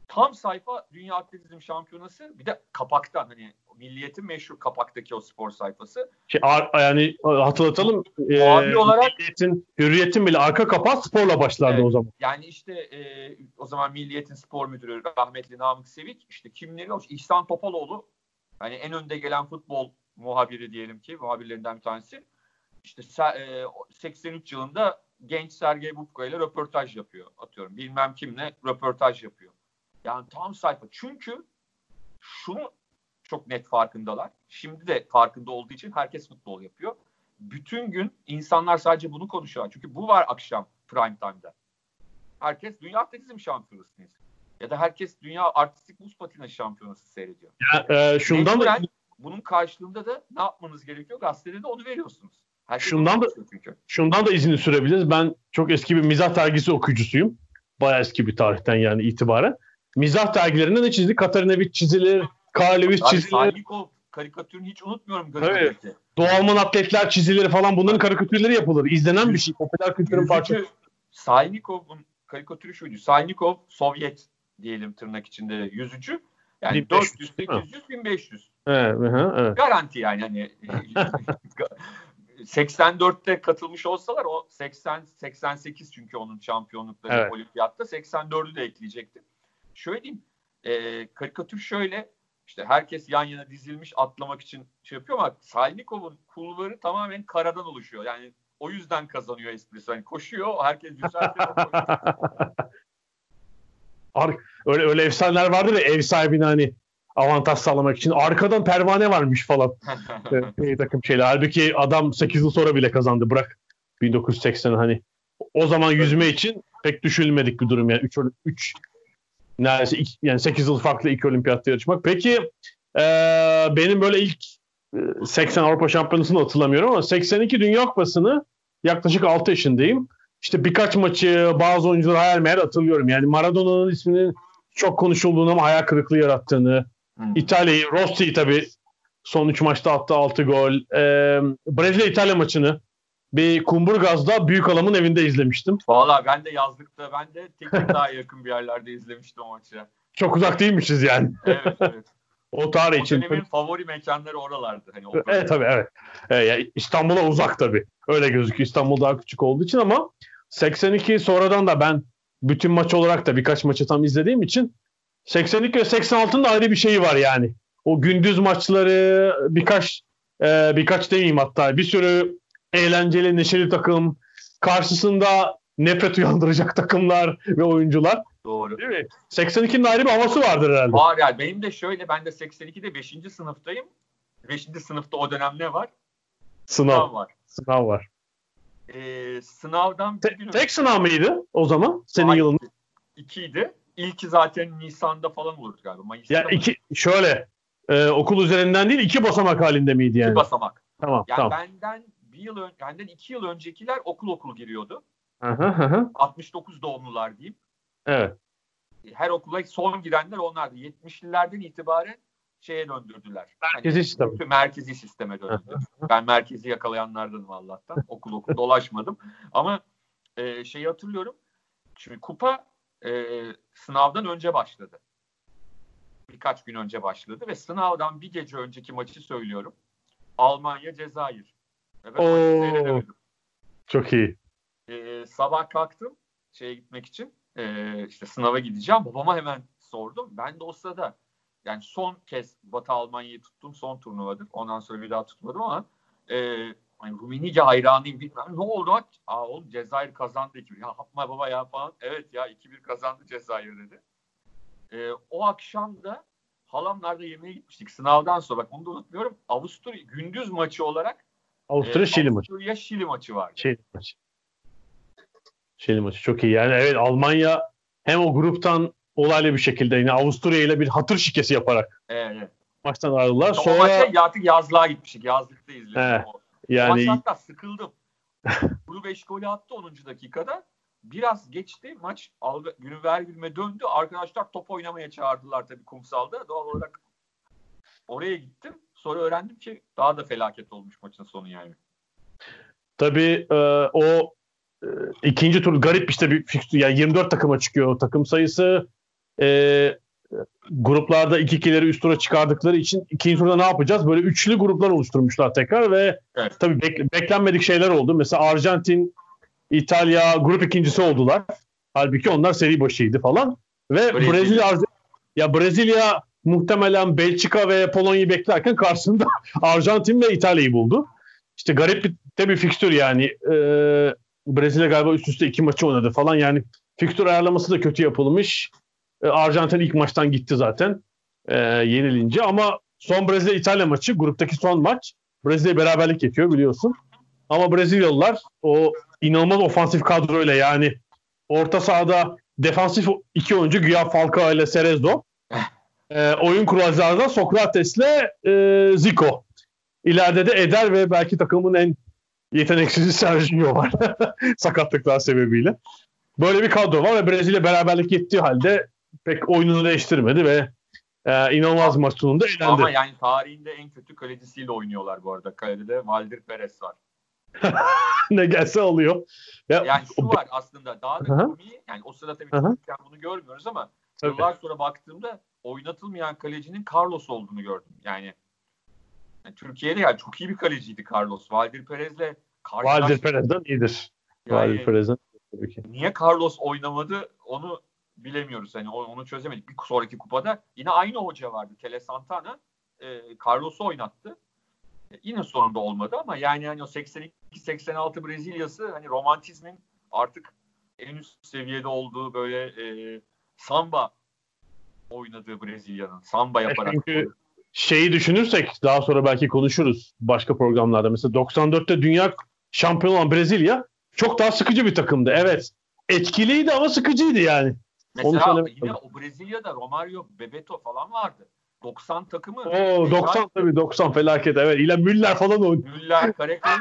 tam sayfa Dünya Atletizm Şampiyonası bir de kapaktan hani milliyetin meşhur kapaktaki o spor sayfası. Şey, ar- yani hatırlatalım. Muhabir olarak- Hürriyet'in, Hürriyet'in bile arka kapağı sporla başlardı Evet. o zaman. Yani işte e, o zaman Milliyet'in spor müdürü rahmetli Namık Sevik işte kimleri olmuş İhsan Topaloğlu hani en önde gelen futbol muhabiri diyelim ki muhabirlerinden bir tanesi. İşte e, 83 yılında genç Sergey Bubka ile röportaj yapıyor. Atıyorum bilmem kimle röportaj yapıyor. Yani tam sayfa. Çünkü şunu çok net farkındalar. Şimdi de farkında olduğu için herkes futbol yapıyor. Bütün gün insanlar sadece bunu konuşuyorlar. Çünkü bu var akşam prime time'da. Herkes Dünya Atletizm Şampiyonası'nı izliyor. Ya da herkes Dünya Artistik Buz Patinaj Şampiyonası seyrediyor. Ya, e, şundan da Mecburen bunun karşılığında da ne yapmanız gerekiyor? Gazetede de onu veriyorsunuz. Herkes Şundan da- çünkü. şundan da izini sürebiliriz. Ben çok eski bir mizah dergisi okuyucusuyum. Bayağı eski bir tarihten yani itibaren. Mizah dergilerinde ne çizdik? Katarina çizilir, Karl Lewis çizilir, Salnikov karikatürünü hiç unutmuyorum gazetedeki. Doğalman atletler çizilir falan. Bunların karikatürleri yapılır. İzlenen bir şey. Popüler kültürün parçası. Salnikov'un karikatürü şuydu. Salnikov Sovyet diyelim tırnak içinde yüzücü. Yani 1500 400, değil mi? 800, 1500. Evet, hı, evet. Garanti yani hani 84'te katılmış olsalar o 80 88 çünkü onun şampiyonlukları Evet. olimpiyatta 84'ü de ekleyecekti. Şöyle diyeyim. E, karikatür şöyle işte herkes yan yana dizilmiş atlamak için şey yapıyor ama Salnikov'un kulvarı tamamen karadan oluşuyor. Yani o yüzden kazanıyor esprisi. Hani koşuyor herkes. Ar- öyle öyle efsaneler vardı da ev sahibine hani avantaj sağlamak için arkadan pervane varmış falan. Bir takım şeyler. Halbuki adam 8 yıl sonra bile kazandı. Bırak 1980 hani. O zaman yüzme için pek düşünülmedik bir durum yani. 3 3 neredeyse iki- yani 8 yıl farklı iki olimpiyatta yarışmak. Peki eee, benim böyle ilk e, 80 Avrupa Şampiyonası'nı hatırlamıyorum ama 82 Dünya Kupası'nı yaklaşık 6 yaşındayım. İşte birkaç maçı bazı oyuncuları hayal meyal hatırlıyorum. Yani Maradona'nın isminin çok konuşulduğunu ama hayal kırıklığı yarattığını. Hmm. İtalya'yı, Rossi'yi tabii son 3 maçta attı 6 gol. Ee, Brezilya-İtalya maçını bir Kumburgaz'da büyük adamın evinde izlemiştim. Valla ben de yazlıkta ben de teknik daha yakın bir yerlerde izlemiştim o maçı. Çok uzak değilmişiz yani. Evet evet. O tarih O için. dönemin favori mekanları oralardı. Hani o Evet tabii evet. Ee, yani İstanbul'a uzak tabii. Öyle gözüküyor. İstanbul daha küçük olduğu için ama 82 sonradan da ben bütün maç olarak da birkaç maçı tam izlediğim için 82 ve 86'nın da ayrı bir şeyi var yani. O gündüz maçları birkaç e, birkaç demeyeyim hatta bir sürü eğlenceli neşeli takım karşısında nefret uyandıracak takımlar ve oyuncular. Doğru. Değil mi? 82'nin ayrı bir havası vardır herhalde. Var yani benim de şöyle ben de 82'de 5. sınıftayım. 5. sınıfta o dönem ne var? Sınav. Sınav var. Sınav var. Ee, sınavdan bir Te- tek sınav mıydı o zaman? Senin Hayır, yılın. ikiydi. İlki zaten Nisan'da falan olurdu galiba. Mayıs'ta Ya mı? iki şöyle e, okul üzerinden değil iki basamak halinde miydi yani? İki basamak. Tamam Yani tamam. benden bir yıl ön, benden iki yıl öncekiler okul okul giriyordu. Hı hı. 69 doğumlular diyeyim. Evet. Her okula son girenler onlardı. 70'lilerden itibaren şeye döndürdüler. Merkezi sistem. bütün Merkezi sisteme döndü. ben merkezi yakalayanlardanım Allah'tan. Okul okul dolaşmadım. Ama e, şeyi hatırlıyorum. Şimdi kupa e, sınavdan önce başladı. Birkaç gün önce başladı ve sınavdan bir gece önceki maçı söylüyorum. Almanya Cezayir. Maçı Oo. Çok iyi. Ee, sabah kalktım şeye gitmek için ee, işte sınava gideceğim. Babama hemen sordum. Ben de o sırada yani son kez Batı Almanya'yı tuttum. Son turnuvadır. Ondan sonra bir daha tutmadım ama ee, hani Rummenigge hayranıyım. Bilmem ne oldu? Aa oğlum Cezayir kazandı 2-1. Ya yapma baba ya falan. Evet ya 2-1 kazandı Cezayir dedi. Ee, o akşam da halamlarda yemeğe gitmiştik. Sınavdan sonra bak onu da unutmuyorum. Avusturya gündüz maçı olarak Avusturya ee, Şili maçı. Avusturya Şili maçı vardı. Şili maçı. Şili maçı çok iyi. Yani evet Almanya hem o gruptan olaylı bir şekilde yine Avusturya ile bir hatır şikesi yaparak Evet. maçtan ayrıldılar. O Sonra maçta artık yazlığa gitmiştik. Yazlıkta izledim. He, o. yani Maç hatta sıkıldım. Kuru 5 golü attı 10. dakikada. Biraz geçti. Maç algı, günü ver günüme döndü. Arkadaşlar top oynamaya çağırdılar tabii kumsalda. Doğal olarak oraya gittim. Sonra öğrendim ki daha da felaket olmuş maçın sonu yani. Tabii e, o e, ikinci tur garip işte bir fikstür. Yani 24 takıma çıkıyor o takım sayısı. E, gruplarda iki ikileri üst tura çıkardıkları için ikinci turda ne yapacağız? Böyle üçlü gruplar oluşturmuşlar tekrar ve Evet. tabii bek- beklenmedik şeyler oldu. Mesela Arjantin, İtalya grup ikincisi oldular. Halbuki onlar seri başıydı falan. Ve Brezilya. Brezilya, Arj- ya Brezilya muhtemelen Belçika ve Polonya'yı beklerken karşısında Arjantin ve İtalya'yı buldu. İşte garip bir, de bir fikstür yani. Ee, Brezilya galiba üst üste iki maçı oynadı falan. Yani fikstür ayarlaması da kötü yapılmış. Ee, Arjantin ilk maçtan gitti zaten ee, yenilince. Ama son Brezilya-İtalya maçı gruptaki son maç. Brezilya beraberlik yapıyor biliyorsun. Ama Brezilyalılar o inanılmaz ofansif kadroyla yani orta sahada defansif iki oyuncu güya Falcao ile Cerezo. Ee, oyun kuracağında Sokrates'le e, Zico. İleride de Eder ve belki takımın en yeteneksizi Sergio var. Sakatlıklar sebebiyle. Böyle bir kadro var ve Brezilya beraberlik gittiği halde pek oyununu değiştirmedi ve e, inanılmaz maç sonunda eğlendi. Ama yani tarihinde en kötü kalecisiyle oynuyorlar bu arada. Kalede Valdir Perez var. ne gelse alıyor. Ya, Yani şu var aslında daha da komiği yani o sırada tabii çocukken bunu görmüyoruz ama Tabii. yıllar sonra baktığımda oynatılmayan kalecinin Carlos olduğunu gördüm. Yani Yani Türkiye'de yani çok iyi bir kaleciydi Carlos. Valdir Perez'le Valdir Perez'den iyidir. Yani, Valdir Perez'den tabii ki. Niye Carlos oynamadı onu bilemiyoruz. Hani onu çözemedik. Bir sonraki kupada yine aynı hoca vardı. Tele Santana e, Carlos'u oynattı. E, yine sonunda olmadı ama yani hani o 82-86 Brezilya'sı hani romantizmin artık en üst seviyede olduğu böyle e, samba oynadığı Brezilya'nın. Samba yaparak. Çünkü şeyi düşünürsek daha sonra belki konuşuruz başka programlarda. Mesela 94'te dünya şampiyon olan Brezilya çok daha sıkıcı bir takımdı. Evet. Etkiliydi ama sıkıcıydı yani. Mesela Onu yine o Brezilya'da Romario, Bebeto falan vardı. 90 takımı. Oo 90 tabii 90 felaket evet. İle Müller falan oynadı. Müller, Karekoy'un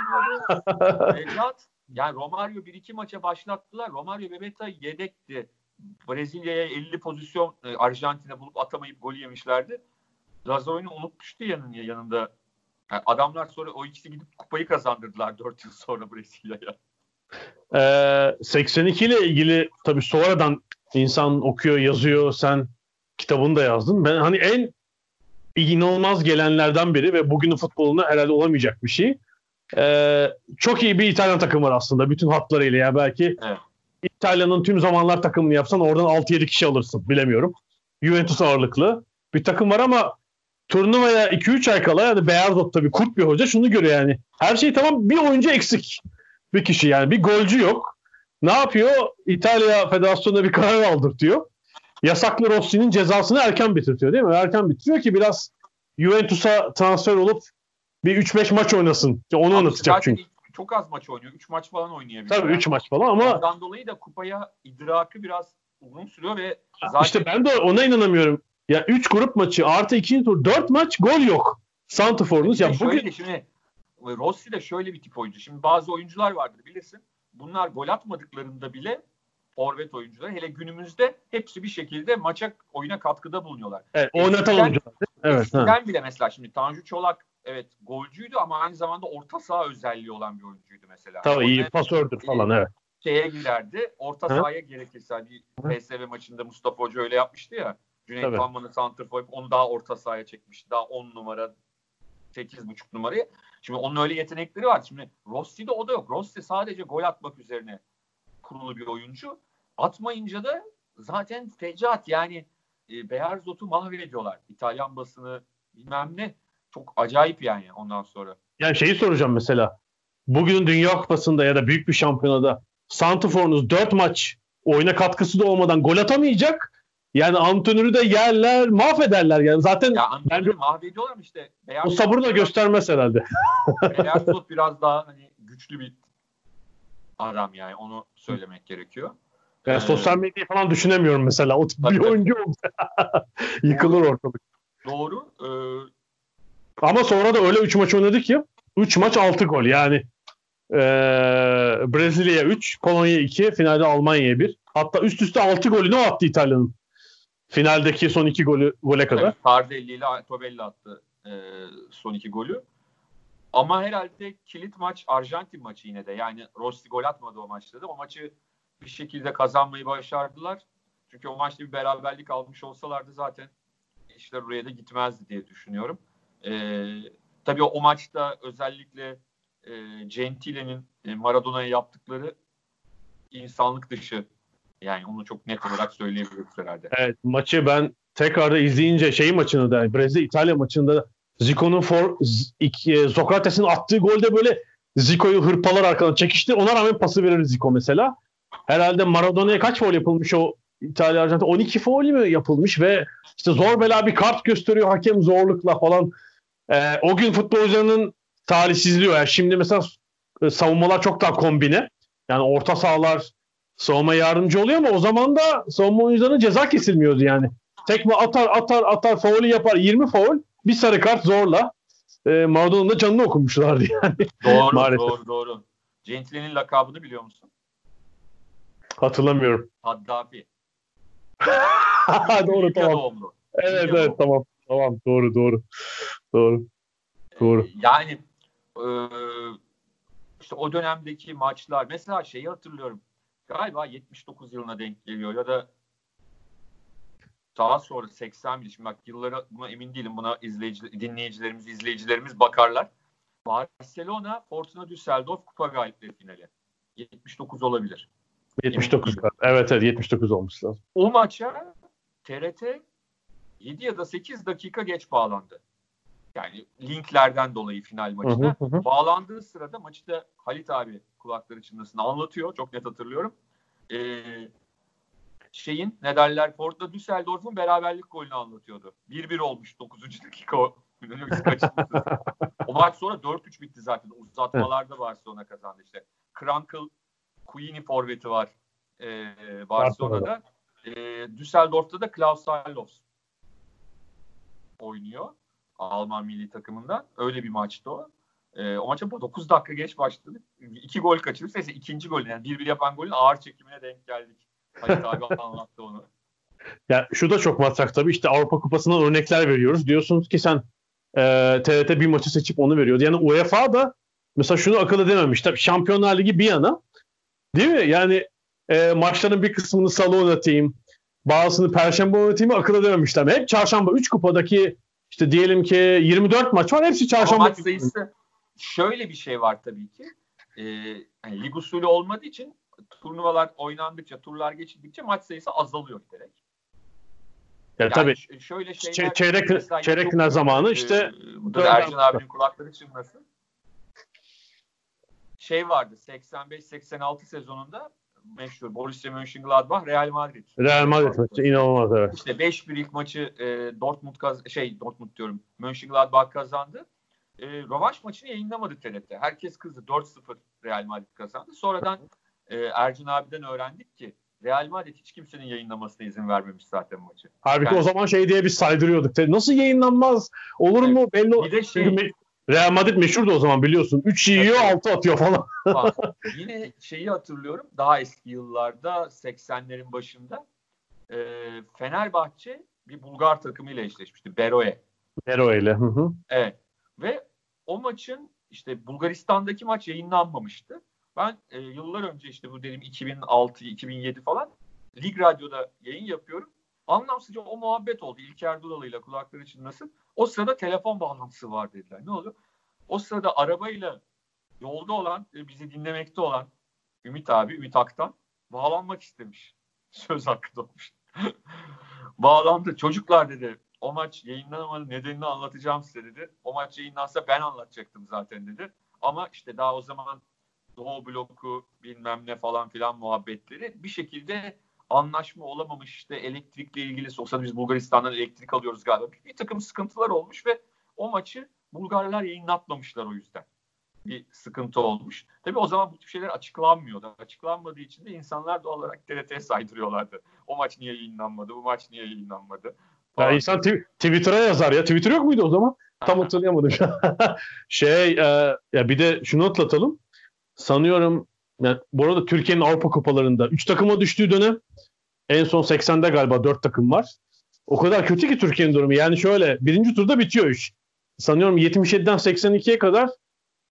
Evlat. Yani Romario bir iki maça başlattılar. Romario Bebeto yedekti. Brezilya'ya 50 pozisyon e, Arjantin'e bulup atamayıp gol yemişlerdi. Lazoy'unu unutmuştu yanında. yanında. Yani adamlar sonra o ikisi gidip kupayı kazandırdılar 4 yıl sonra Brezilya'ya. Ee, 82 ile ilgili tabii sonradan insan okuyor, yazıyor. Sen kitabını da yazdın. Ben hani en inanılmaz gelenlerden biri ve bugünün futbolunda herhalde olamayacak bir şey. Ee, çok iyi bir İtalyan takım var aslında bütün hatlarıyla ya belki evet. İtalya'nın tüm zamanlar takımını yapsan oradan 6-7 kişi alırsın bilemiyorum. Juventus ağırlıklı bir takım var ama turnuvaya 2-3 ay kala yani beyaz ot tabii kurt bir hoca şunu görüyor yani. Her şey tamam bir oyuncu eksik. Bir kişi yani bir golcü yok. Ne yapıyor? İtalya Federasyonu'na bir karar aldırtıyor. Yasaklı Rossi'nin cezasını erken bitirtiyor değil mi? Erken bitiriyor ki biraz Juventus'a transfer olup bir 3-5 maç oynasın. Onu anlatacak çünkü. Çok az maç oynuyor. 3 maç falan oynayabiliyor. Tabii 3 maç falan ama ondan dolayı da kupaya idrakı biraz uzun sürüyor ve zaten İşte ben de ona inanamıyorum. Ya 3 grup maçı artı 2. tur 4 maç gol yok. Santifor'unuz ya bugün şöyle, şimdi Rossi de şöyle bir tip oyuncu. Şimdi bazı oyuncular vardır bilirsin. Bunlar gol atmadıklarında bile forvet oyuncular hele günümüzde hepsi bir şekilde maça oyuna katkıda bulunuyorlar. Evet, oynatan oyuncular. Evet. Eskiden bile mesela şimdi Tanju Çolak evet golcüydü ama aynı zamanda orta saha özelliği olan bir oyuncuydu mesela. Tabii iyi pasördür falan evet. Şeye girerdi. Orta sahaya gerekirse hani bir PSV maçında Mustafa Hoca öyle yapmıştı ya. Cüneyt Panman'ı santrfor onu daha orta sahaya çekmişti. Daha 10 numara 8.5 numarayı. Şimdi onun öyle yetenekleri var. Şimdi Rossi'de o da yok. Rossi sadece gol atmak üzerine kurulu bir oyuncu. Atmayınca da zaten fecaat yani e, Beyarzot'u mahvediyorlar. İtalyan basını bilmem ne. Çok acayip yani ondan sonra. Yani şeyi soracağım mesela. Bugünün Dünya Kupası'nda ya da büyük bir şampiyonada Santifor'unuz 4 maç oyuna katkısı da olmadan gol atamayacak. Yani antrenörü de yerler, mahvederler yani. Zaten ya bence mahvediyorlar işte. Beyaz o sabır da göstermez herhalde. Beyaz biraz daha hani güçlü bir adam yani onu söylemek gerekiyor. Yani ee, sosyal medyayı falan düşünemiyorum mesela. O tip bir oyuncu Yıkılır ortalık. Doğru. Ee, Ama sonra da öyle 3 maç oynadı ki 3 maç 6 gol yani. Ee, Brezilya'ya 3, Polonya 2, finalde Almanya'ya 1. Hatta üst üste 6 golünü attı İtalya'nın. Finaldeki son iki golü gole kadar. Evet, Tardelli ile Tobelli attı e, son iki golü. Ama herhalde kilit maç Arjantin maçı yine de. Yani Rossi gol atmadı o maçta da. O maçı bir şekilde kazanmayı başardılar. Çünkü o maçta bir beraberlik almış olsalardı zaten işler oraya da gitmezdi diye düşünüyorum. Ee, tabii o maçta özellikle e, Gentile'nin e, Maradona'ya yaptıkları insanlık dışı yani onu çok net olarak söyleyebiliriz herhalde. Evet maçı ben tekrarda izleyince şey maçını da Brezilya İtalya maçında Zico'nun for e, Sokrates'in attığı golde böyle Zico'yu hırpalar arkadan çekişti. Ona rağmen pası verir Zico mesela. Herhalde Maradona'ya kaç foul yapılmış o İtalya Arjantin 12 foul mi yapılmış ve işte zor bela bir kart gösteriyor hakem zorlukla falan. Ee, o gün futbolcuların talihsizliği yani şimdi mesela e, savunmalar çok daha kombine. Yani orta sahalar savunma yardımcı oluyor ama o zaman da savunma oyuncularının ceza kesilmiyordu yani. Tekme atar atar atar faulü yapar 20 faul bir sarı kart zorla. E, Maradona'nın da canını okumuşlardı yani. Doğru Maalesef. doğru doğru. Gentile'nin lakabını biliyor musun? Hatırlamıyorum. Haddafi. Doğru tamam. Doğumlu. Evet Libya evet tamam. Tamam doğru doğru. Doğru. Doğru. Yani e, işte o dönemdeki maçlar mesela şeyi hatırlıyorum galiba 79 yılına denk geliyor ya da daha sonra 80 bin şimdi bak yıllara buna emin değilim buna izleyici, dinleyicilerimiz izleyicilerimiz bakarlar. Barcelona Fortuna Düsseldorf kupa galipleri finali. 79 olabilir. 79. Evet evet 79 olmuş lazım. O maça TRT 7 ya da 8 dakika geç bağlandı. Yani linklerden dolayı final maçına. Hı hı hı. Bağlandığı sırada maçı da Halit abi kulakları çınlasın anlatıyor. Çok net hatırlıyorum. Ee, şeyin ne derler Fortuna Düsseldorf'un beraberlik golünü anlatıyordu. 1-1 olmuş 9. dakika o. O maç sonra 4-3 bitti zaten. Uzatmalarda Barcelona kazandı işte. Krankel Queenie forveti var ee, Barcelona'da. Ee, Düsseldorf'ta da Klaus Salofs oynuyor. Alman milli takımından. Öyle bir maçtı o. Ee, o maça 9 dakika geç başladık. İki gol kaçırdık. Neyse ikinci gol yani 1-1 yapan golün ağır çekimine denk geldik. Halit abi anlattı onu. Ya şu da çok matrak tabii işte Avrupa Kupası'ndan örnekler veriyoruz. Diyorsunuz ki sen e, TRT bir maçı seçip onu veriyordu. Yani UEFA da mesela şunu akıl edememiş. Tabii Şampiyonlar Ligi bir yana değil mi? Yani e, maçların bir kısmını salı oynatayım. Bazısını perşembe oynatayım akıl edememişler. Hep çarşamba 3 kupadaki işte diyelim ki 24 maç var. Hepsi Ama çarşamba. maç sayısı şöyle bir şey var tabii ki. Ee, yani lig usulü olmadığı için turnuvalar oynandıkça, turlar geçildikçe maç sayısı azalıyor giderek. Ya, Yani tabii şöyle şeyler çeyrek- çeyrek final zamanı e, işte bu da dört Ercan abinin kulakları çınlasın. Şey vardı 85-86 sezonunda meşhur Borussia Mönchengladbach Real Madrid. Real Madrid maçı inanılmaz evet. İşte 5-1 ilk maçı e, Dortmund kaz şey Dortmund diyorum Mönchengladbach kazandı. E, rövanş maçını yayınlamadı TRT. Herkes kızdı. 4-0 Real Madrid kazandı. Sonradan e, Ercan abiden öğrendik ki Real Madrid hiç kimsenin yayınlamasına izin vermemiş zaten maçı. Halbuki Yani- o zaman şey diye biz saydırıyorduk. Nasıl yayınlanmaz? Olur mu? Belli Bir de şey Real Madrid meşhurdu o zaman biliyorsun. 3 yiyor Evet. 6 atıyor falan. Bak, yine şeyi hatırlıyorum. Daha eski yıllarda 80'lerin başında e, Fenerbahçe bir Bulgar takımıyla eşleşmişti. Beroe. Hero ile. Hı hı. Evet. Ve o maçın işte Bulgaristan'daki maç yayınlanmamıştı. Ben e, yıllar önce işte bu dedim 2006-2007 falan Lig Radyo'da yayın yapıyorum. Anlamsızca o muhabbet oldu. İlker Duralı ile kulakları çınlasın. O sırada telefon bağlantısı var dediler. Ne oldu? O sırada arabayla yolda olan, e, bizi dinlemekte olan Ümit abi, Ümit Aktan bağlanmak istemiş. Söz hakkı doğmuş. Bağlandı. Çocuklar dedi o maç yayınlanamadı nedenini anlatacağım size dedi. O maç yayınlansa ben anlatacaktım zaten dedi. Ama işte daha o zaman Doğu bloku bilmem ne falan filan muhabbetleri bir şekilde anlaşma olamamış işte elektrikle ilgili sırada biz Bulgaristan'dan elektrik alıyoruz galiba. Bir, bir takım sıkıntılar olmuş ve o maçı Bulgarlar yayınlatmamışlar o yüzden. Bir sıkıntı olmuş. Tabii o zaman bu tip şeyler açıklanmıyordu. Açıklanmadığı için de insanlar doğal olarak TRT'ye saydırıyorlardı. O maç niye yayınlanmadı, bu maç niye yayınlanmadı. Ya insan tw- Twitter'a yazar ya. Twitter yok muydu o zaman? Tam hatırlayamadım. şey e, ya bir de şunu atlatalım. Sanıyorum yani bu arada Türkiye'nin Avrupa kupalarında 3 takıma düştüğü dönem en son 80'de galiba 4 takım var. O kadar kötü ki Türkiye'nin durumu. Yani şöyle birinci turda bitiyor iş. Sanıyorum 77'den 82'ye kadar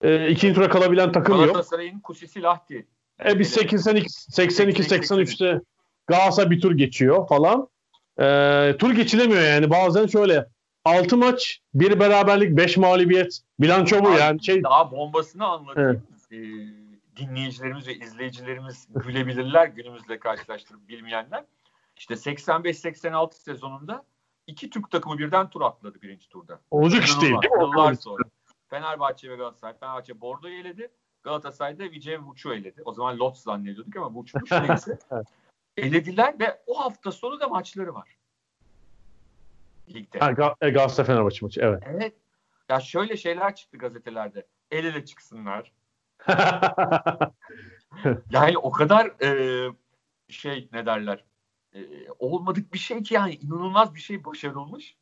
e, ikinci tura kalabilen takım yok. Galatasaray'ın Kusisi Lahti. E biz 82 82 83'te Galatasaray bir tur geçiyor falan. E, tur geçilemiyor yani. Bazen şöyle 6 maç, bir beraberlik, 5 mağlubiyet. Bilanço bu yani. Şey Daha bombasını anlatayım. Ee, dinleyicilerimiz ve izleyicilerimiz gülebilirler günümüzle karşılaştırıp bilmeyenler. İşte 85-86 sezonunda iki Türk takımı birden tur atladı birinci turda. olacak iş değil. değil mi? Yıllar sonra. Fenerbahçe ve Galatasaray. Fenerbahçe Bordo'yu eledi. Galatasaray da Vicev Vuç'u eledi. O zaman Lotz zannediyorduk ama Vuç'muş neyse. Elediler ve o hafta sonu da maçları var. Ligde. Ha, e, Galatasaray Fenerbahçe maçı evet. Evet. Ya şöyle şeyler çıktı gazetelerde. El ele çıksınlar. Yani o kadar e, şey ne derler e, olmadık bir şey ki yani inanılmaz bir şey başarılmış.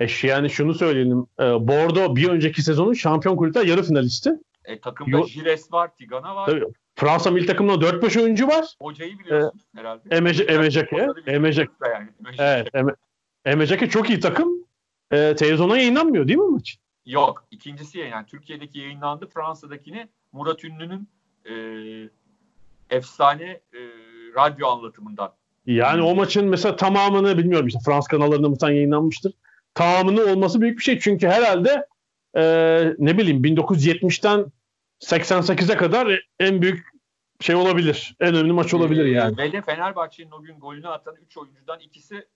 e, yani şunu söyleyelim. E, Bordo bir önceki sezonun şampiyon kulüpler yarı finalisti. E, takımda Yo- Jires var, Tigana var. Tabii. Fransa milli takımında 4-5 oyuncu var. Hocayı biliyorsun herhalde. Emece- Emeceke, Emeceke. Yani. Evet. Emeceke çok iyi takım. E, televizyona yayınlanmıyor değil mi maç? Yok. ikincisi yani Türkiye'deki yayınlandı. Fransa'dakini Murat Ünlü'nün e, efsane e, radyo anlatımından Yani o maçın mesela tamamını bilmiyorum işte Frans kanallarında muhtemelen yayınlanmıştır. Tamamını olması büyük bir şey. Çünkü herhalde e, ne bileyim 1970'ten 88'e kadar en büyük şey olabilir. En önemli maç olabilir yani. Ve de Fenerbahçe'nin o gün golünü atan 3 oyuncudan ikisi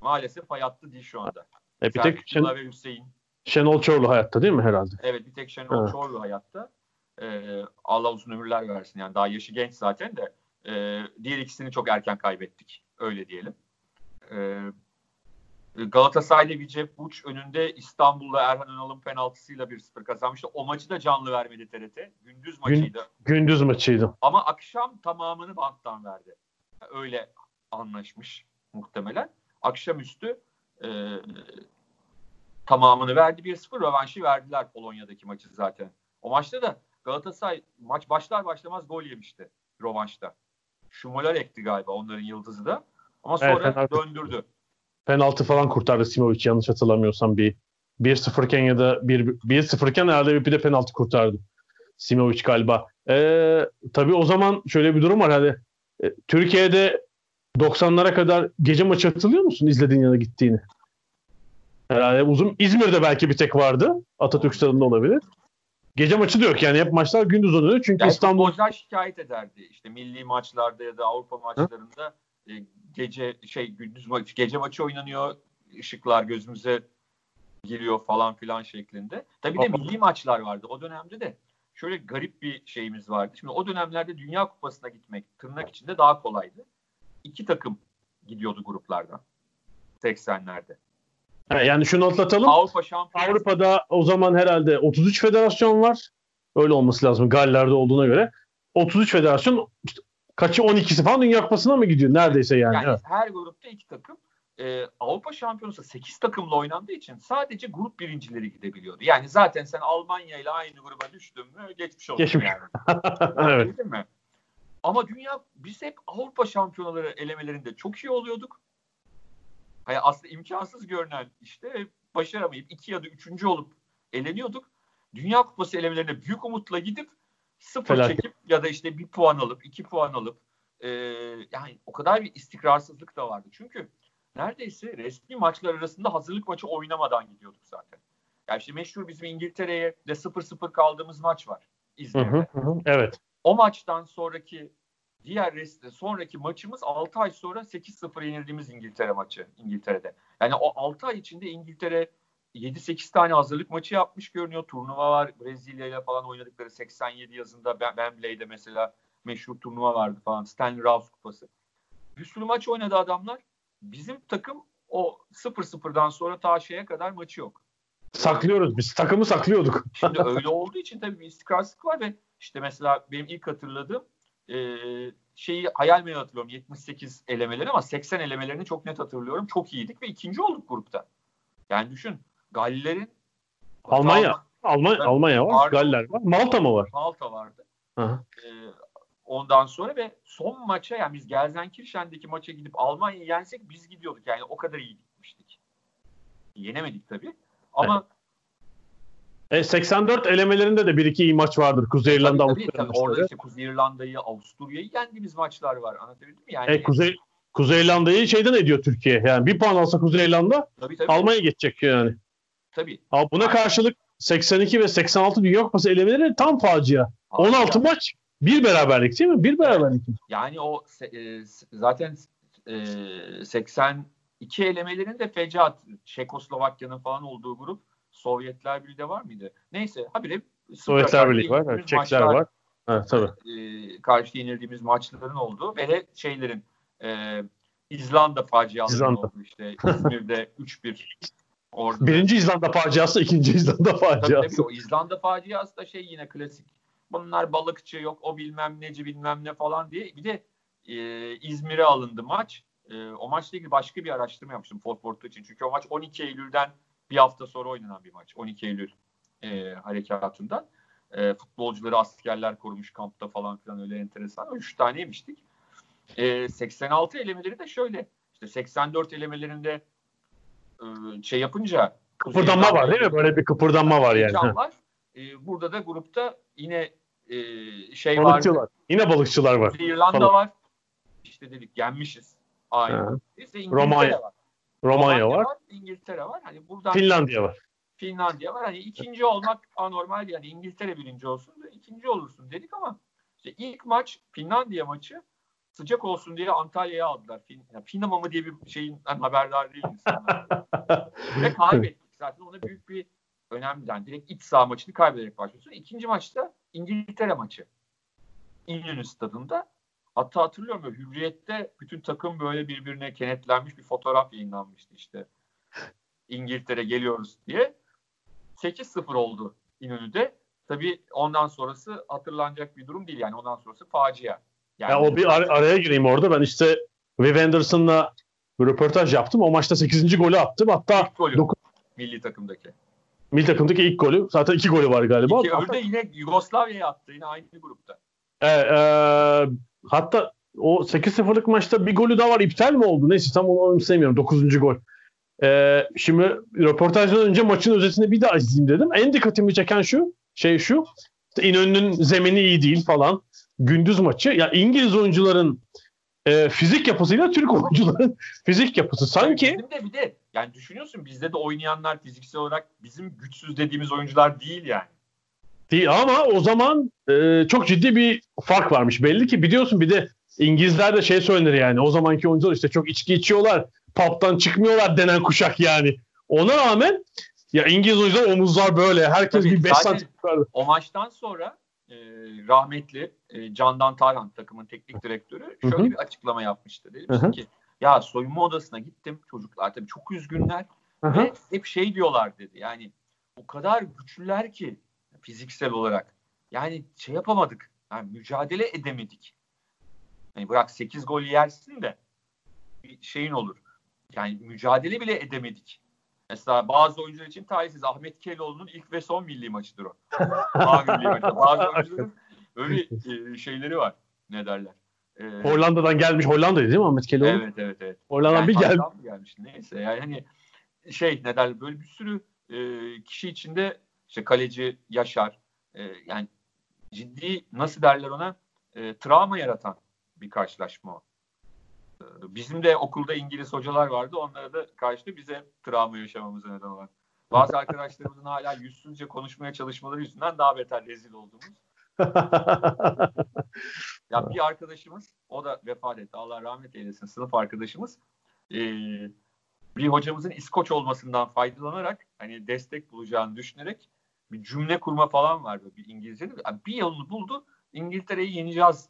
maalesef hayatta değil şu anda. E, bir tek Şen, ve Hüseyin. Şenol Çorlu hayatta değil mi herhalde? Evet bir tek Şenol Evet. Çorlu hayatta. Ee, Allah uzun ömürler versin. Yani daha yaşı genç zaten de. Ee, diğer ikisini çok erken kaybettik. Öyle diyelim. Ee, Galatasaray'da Vicep Buç önünde İstanbul'da Erhan Önal'ın penaltısıyla 1-0 kazanmıştı. O maçı da canlı vermedi TRT. Gündüz maçıydı. Gündüz maçıydı. Ama akşam tamamını banttan verdi. Öyle anlaşmış muhtemelen. Akşamüstü e, tamamını verdi. 1-0 rövanşı verdiler Polonya'daki maçı zaten. O maçta da Galatasaray maç başlar başlamaz gol yemişti rövanşta. Şumolar ekti galiba onların yıldızı da. Ama Evet, sonra penaltı. döndürdü. Penaltı falan kurtardı Simovic yanlış hatırlamıyorsam bir 1-0 iken ya da 1 1-0 iken herhalde bir de penaltı kurtardı. Simovic galiba. Ee, tabii o zaman şöyle bir durum var. Hani, e, Türkiye'de 90'lara kadar gece maçı hatırlıyor musun izlediğin ya da gittiğini? Herhalde uzun İzmir'de belki bir tek vardı. Atatürk Stadı'nda olabilir. Gece maçı da yok yani hep maçlar gündüz oluyor. Çünkü Yani İstanbul futbolcular şikayet ederdi. İşte milli maçlarda ya da Avrupa maçlarında e, gece şey gündüz maç gece maçı oynanıyor. ışıklar gözümüze giriyor falan filan şeklinde. Tabii de milli maçlar vardı. O dönemde de şöyle garip bir şeyimiz vardı. Şimdi o dönemlerde Dünya Kupası'na gitmek tırnak içinde daha kolaydı. İki takım gidiyordu gruplardan. 80'lerde. Yani şunu atlatalım. Avrupa Şampiyonası Avrupa'da o zaman herhalde 33 federasyon var. Öyle olması lazım Galler'de olduğuna göre. 33 federasyon işte kaçı 12'si falan Dünya Kupası'na mı gidiyor? Neredeyse yani. Yani Evet. her grupta iki takım. Ee, Avrupa Şampiyonası 8 takımla oynandığı için sadece grup birincileri gidebiliyordu. Yani zaten sen Almanya ile aynı gruba düştün mü geçmiş oldun Geçmiş. yani. evet. Değil mi? Ama dünya biz hep Avrupa şampiyonaları elemelerinde çok iyi oluyorduk. Hani aslında imkansız görünen işte başaramayıp iki ya da üçüncü olup eleniyorduk. Dünya Kupası elemelerine büyük umutla gidip sıfır Felaket. çekip ya da işte bir puan alıp iki puan alıp e, yani o kadar bir istikrarsızlık da vardı. Çünkü neredeyse resmi maçlar arasında hazırlık maçı oynamadan gidiyorduk zaten. Yani işte meşhur bizim İngiltere'ye de 0-0 kaldığımız maç var Hı İzmir'de. hı, hı. Evet. O maçtan sonraki diğer rest, sonraki maçımız 6 ay sonra 8-0 yenildiğimiz İngiltere maçı İngiltere'de. Yani o 6 ay içinde İngiltere 7-8 tane hazırlık maçı yapmış görünüyor. Turnuva var. Brezilya ile falan oynadıkları 87 yazında Wem- Wembley'de mesela meşhur turnuva vardı falan. Stanley Rouse kupası. Bir sürü maç oynadı adamlar. Bizim takım o 0-0'dan sonra ta şeye kadar maçı yok. Saklıyoruz biz. Takımı saklıyorduk. Şimdi öyle olduğu için tabii bir istikrarsızlık var ve işte mesela benim ilk hatırladığım e, şeyi hayal meyal hatırlıyorum 78 elemeleri ama 80 elemelerini çok net hatırlıyorum. Çok iyiydik ve ikinci olduk grupta. Yani düşün Gallilerin Almanya. Almanya, Evet. Almanya var. Arnold- Galler var. Malta mı var? Malta vardı. Hı hı. E, ondan sonra ve son maça yani biz Gelsenkirchen'deki maça gidip Almanya'yı yensek biz gidiyorduk. Yani o kadar iyi gitmiştik. Yenemedik tabii. Ama E, 84 elemelerinde de bir iki iyi maç vardır. Kuzey İrlanda, tabii, Avusturya tabii, orada işte Kuzey İrlanda'yı, Avusturya'yı yendiğimiz maçlar var. Anlatabildim mi? Yani E, Kuzey Kuzey İrlanda'yı şeyden ediyor Türkiye. Yani bir puan alsa Kuzey İrlanda tabii, tabii, Almanya geçecek yani. tabii. Ama buna karşılık 82 ve 86 Dünya Kupası elemeleri tam facia. 16 maç. Bir beraberlik değil mi? Bir beraberlik. Yani o e, zaten e, 82 elemelerin de fecaat. Çekoslovakya'nın falan olduğu grup. Sovyetler Birliği de var mıydı? Neyse habire Sovyetler Birliği var. Evet, Çekler maçlar, var. Evet, tabii. e, karşı yenildiğimiz maçların olduğu ve de şeylerin e, İzlanda faciaları İzlanda. oldu işte. İzmir'de 3-1 orada. Birinci İzlanda faciası, ikinci İzlanda Tabii faciası. tabii o İzlanda faciası da şey yine klasik. Bunlar balıkçı yok o bilmem neci bilmem ne falan diye. Bir de e, İzmir'e alındı maç. E, o maçla ilgili başka bir araştırma yapmıştım Fosfortu için. Çünkü o maç 12 Eylül'den bir hafta sonra oynanan bir maç. 12 Eylül e, harekatından. E, futbolcuları askerler korumuş kampta falan filan öyle enteresan. 3 tane yemiştik. E, 86 elemeleri de şöyle. İşte 84 elemelerinde e, şey yapınca Kıpırdanma var değil mi? Böyle bir kıpırdanma var yani. Var. Ee, burada da grupta yine e, şey vardı. Balıkçılar. Yine balıkçılar var. Kuzey İrlanda Balık. var. İşte dedik yenmişiz. Aynı. Ha. İşte İngiltere Romanya. var. Romanya var. İngiltere var. Hani buradan Finlandiya var. Finlandiya var. Hani ikinci olmak anormal yani İngiltere birinci olsun da ikinci olursun dedik ama işte ilk maç Finlandiya maçı sıcak olsun diye Antalya'ya aldılar. Fin, yani Finama mı diye bir şeyin haberdar değil insanlar. Ve kaybettik. Zaten ona büyük bir önemli. Yani direkt iç saha maçını kaybederek başlıyorsun. İkinci maçta İngiltere maçı. İnönü stadında. Hatta hatırlıyorum böyle Hürriyet'te bütün takım böyle birbirine kenetlenmiş bir fotoğraf yayınlanmıştı işte. İngiltere geliyoruz diye. 8-0 oldu İnönü'de. Tabii ondan sonrası hatırlanacak bir durum değil. Yani ondan sonrası facia. Yani Ya o bir ar- araya gireyim orada. Ben işte Viv Anderson'la röportaj yaptım. O maçta 8. golü attım. Hatta ilk golü dokuz- milli takımdaki. milli takımdaki ilk golü. Zaten iki golü var galiba. İki, öbürü Hatta, de yine Yugoslavya'ya attı. Yine aynı grupta. e, e, hatta o 8-0'lık maçta bir golü daha var. İptal mi oldu? Neyse tam onu anımsayamıyorum. 9. gol. E, şimdi röportajdan önce maçın özetini bir daha izleyeyim dedim. En dikkatimi çeken şu şey şu. İşte İnönü'nün zemini iyi değil falan. Gündüz maçı. Ya İngiliz oyuncuların e, fizik yapısıyla Türk oyuncuların fizik yapısı. Sanki Bizim de bir de yani düşünüyorsun bizde de oynayanlar fiziksel olarak bizim güçsüz dediğimiz oyuncular değil yani. Değil ama o zaman e, çok ciddi bir fark varmış. Belli ki biliyorsun bir de İngilizler de şey söylenir yani. O zamanki oyuncular işte çok içki içiyorlar. Pub'dan çıkmıyorlar denen kuşak yani. Ona rağmen ya İngiliz oyuncular omuzlar böyle. Herkes Tabii, bir 5 zaten- santim yukarıda. O maçtan sonra e, rahmetli e, Candan Tarhan takımın teknik direktörü şöyle Hı hı. bir açıklama yapmıştı. Hı. ki ya soyunma odasına gittim çocuklar tabii çok üzgünler Aha. ve hep şey diyorlar dedi. Yani o kadar güçlüler ki fiziksel olarak. Yani şey yapamadık. Yani mücadele edemedik. Yani bırak 8 gol yersin de bir şeyin olur. Yani mücadele bile edemedik. Mesela bazı oyuncular için talihsiz Ahmet Keloğlu'nun ilk ve son milli maçıdır o. Milli maçı. Bazı oyuncuların öyle e, şeyleri var. Ne derler? E, Hollanda'dan gelmiş. Hollanda'ydı değil mi Ahmet Keloğlu? Evet evet evet. Hollanda'dan Yani bir mı gelmiş neyse yani hani şey ne derler böyle bir sürü e, kişi içinde işte kaleci Yaşar e, yani ciddi nasıl derler ona e, travma yaratan bir karşılaşma o. E, bizim de okulda İngiliz hocalar vardı onlara da karşı bize travma yaşamamıza neden olan. Bazı arkadaşlarımızın hala yüzsüzce konuşmaya çalışmaları yüzünden daha beter rezil olduğumuz. Ya bir arkadaşımız, o da vefat etti. Allah rahmet eylesin. Sınıf arkadaşımız. Ee, bir hocamızın İskoç olmasından faydalanarak hani destek bulacağını düşünerek bir cümle kurma falan vardı bir İngilizce'de. Yani bir yolunu buldu. İngiltere'yi yeneceğiz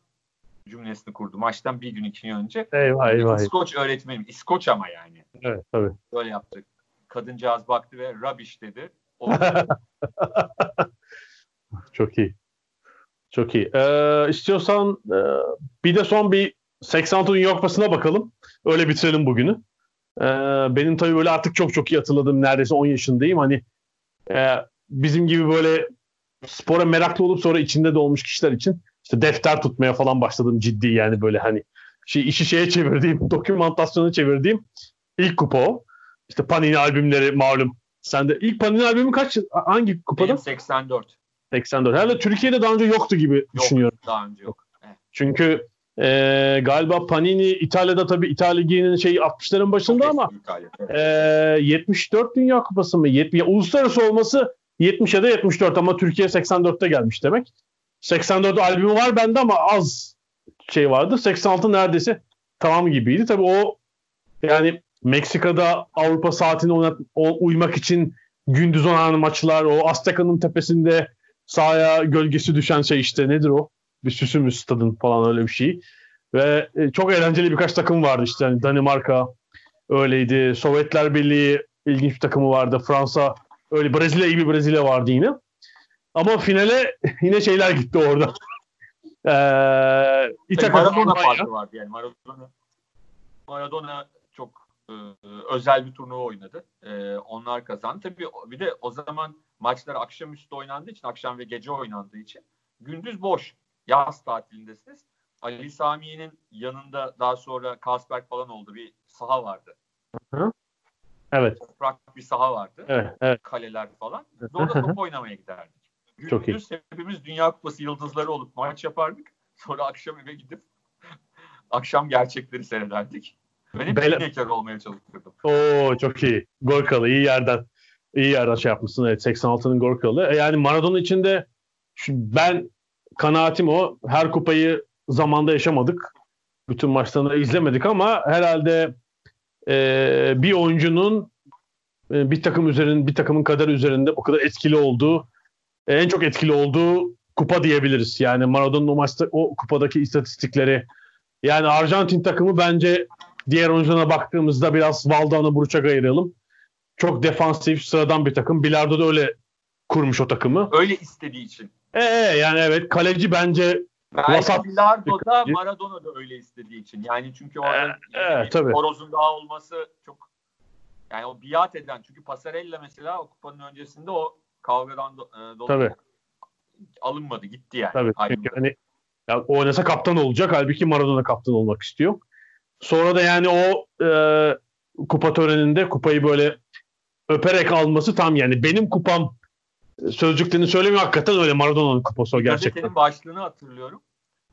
cümlesini kurdu. Maçtan bir gün iki gün önce. eyvah eyvah. İskoç öğretmenim. İskoç ama yani. Evet tabii. Böyle yaptık. Kadıncağız baktı ve rubbish dedi. Çok iyi. Çok iyi. Ee, istiyorsan e, bir de son bir 86 Dünya Kupası'na bakalım. Öyle bitirelim bugünü. Ee, benim tabii böyle artık çok çok iyi hatırladığım neredeyse 10 yaşındayım. Hani e, bizim gibi böyle spora meraklı olup sonra içinde de olmuş kişiler için işte defter tutmaya falan başladım ciddi yani böyle hani şey, işi şeye çevirdiğim, dokümantasyonu çevirdiğim ilk kupa o. İşte Panini albümleri malum. Sen de ilk Panini albümü kaç? Hangi kupada? benim 84. 84. Herhalde Türkiye'de daha önce yoktu gibi Yok. düşünüyorum. Daha önce yok. Evet. Çünkü e, galiba Panini İtalya'da tabii İtalya Ligi'nin şeyi 60'ların başında Çok ama İtalya. Evet. e, 74 Dünya Kupası mı? 70, ya, uluslararası olması 70 ya da 74 ama Türkiye 84'te gelmiş demek. 84 albümü var bende ama az şey vardı. 86 neredeyse tamam gibiydi. Tabii o yani Meksika'da Avrupa saatine oynat, o, uymak için gündüz oynanan maçlar, o Azteka'nın tepesinde sahaya gölgesi düşen şey işte nedir o? Bir süsümüz stadın falan öyle bir şey. Ve e, çok eğlenceli birkaç takım vardı işte. Yani Danimarka öyleydi. Sovyetler Birliği ilginç bir takımı vardı. Fransa öyle. Brezilya iyi bir Brezilya vardı yine. Ama finale yine şeyler gitti orada. Ee, İtalya, Maradona farkı vardı yani Maradona. Maradona çok e, özel bir turnuva oynadı. E, onlar kazandı. Tabii bir de o zaman maçlar akşamüstü oynandığı için, akşam ve gece oynandığı için gündüz boş. Yaz tatilindesiniz. Ali Sami'nin yanında daha sonra Kasberg falan oldu. Bir saha vardı. Evet, Toprak bir saha vardı. evet, evet. Kaleler falan. Biz orada top oynamaya giderdik. Çok iyi. Gündüz hepimiz Dünya Kupası yıldızları olup maç yapardık. Sonra akşam eve gidip akşam gerçekleri seyrederdik. Ben hep olmaya çalışıyordum. Oo çok iyi. Gorkalı iyi yerden. iyi yerden şey yapmışsın. Evet 86'nın Gorkalı. E, Yani Maradona için de şu- ben kanaatim o. Her kupayı zamanda yaşamadık. Bütün maçlarını izlemedik ama herhalde e, bir oyuncunun e, bir takım üzerinde bir takımın kadar üzerinde bu kadar etkili olduğu e, en çok etkili olduğu kupa diyebiliriz. Yani Maradona'nın o maçta o kupadaki istatistikleri yani Arjantin takımı bence diğer oyuncularına baktığımızda biraz Valdano Burçak'a ayıralım. Çok defansif, sıradan bir takım. Bilardo da öyle kurmuş o takımı. Öyle istediği için. Ee, yani evet kaleci bence Belki Vasat- Bilardo da Maradona da öyle istediği için. Yani çünkü orada Ee, tabii. Horoz'un daha olması çok yani o biat eden çünkü Pasarella mesela o kupanın öncesinde o kavgadan do- e, dolayı Tabii. alınmadı gitti yani. tabii çünkü hani ya oynasa kaptan olacak. Halbuki Maradona kaptan olmak istiyor. Sonra da yani o e, kupa töreninde kupayı böyle öperek alması tam yani benim kupam sözcüklerini söylemiyor. Hakikaten öyle Maradona'nın kupası o gerçekten. Gazetenin başlığını hatırlıyorum.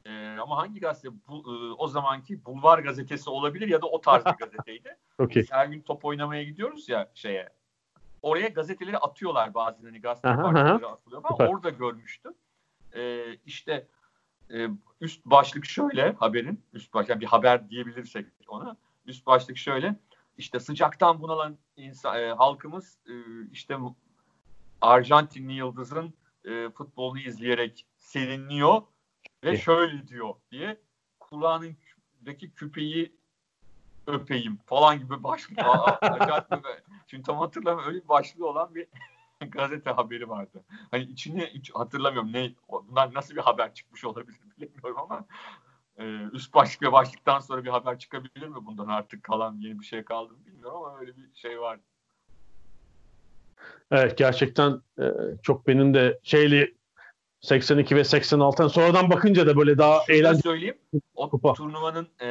Ee, ama hangi gazete? Bu, e, o zamanki Bulvar gazetesi olabilir ya da o tarz bir gazeteydi. Biz her gün top oynamaya gidiyoruz ya şeye. Oraya gazeteleri atıyorlar bazen hani gazete parçaları atılıyor. Süper. Orada görmüştüm. Ee, işte e, üst başlık şöyle haberin üst başlık yani bir haber diyebilirsek ona üst başlık şöyle işte sıcaktan bunalan insan, e, halkımız e, işte Arjantinli yıldızın e, futbolunu izleyerek serinliyor ve Eh. şöyle diyor diye kulağındaki küpeyi öpeyim falan gibi başlık. Çünkü tam hatırlamıyorum öyle bir başlığı olan bir gazete haberi vardı. Hani içine hiç hatırlamıyorum ne bundan nasıl bir haber çıkmış olabilir bilmiyorum ama e, üst başlık ve başlıktan sonra bir haber çıkabilir mi bundan artık kalan yeni bir şey kaldı mı bilmiyorum ama öyle bir şey var. Evet gerçekten e, çok benim de şeyli 82 ve 86'dan sonradan bakınca da böyle daha Şunu eğlenceli. söyleyeyim. O Kupa. turnuvanın e,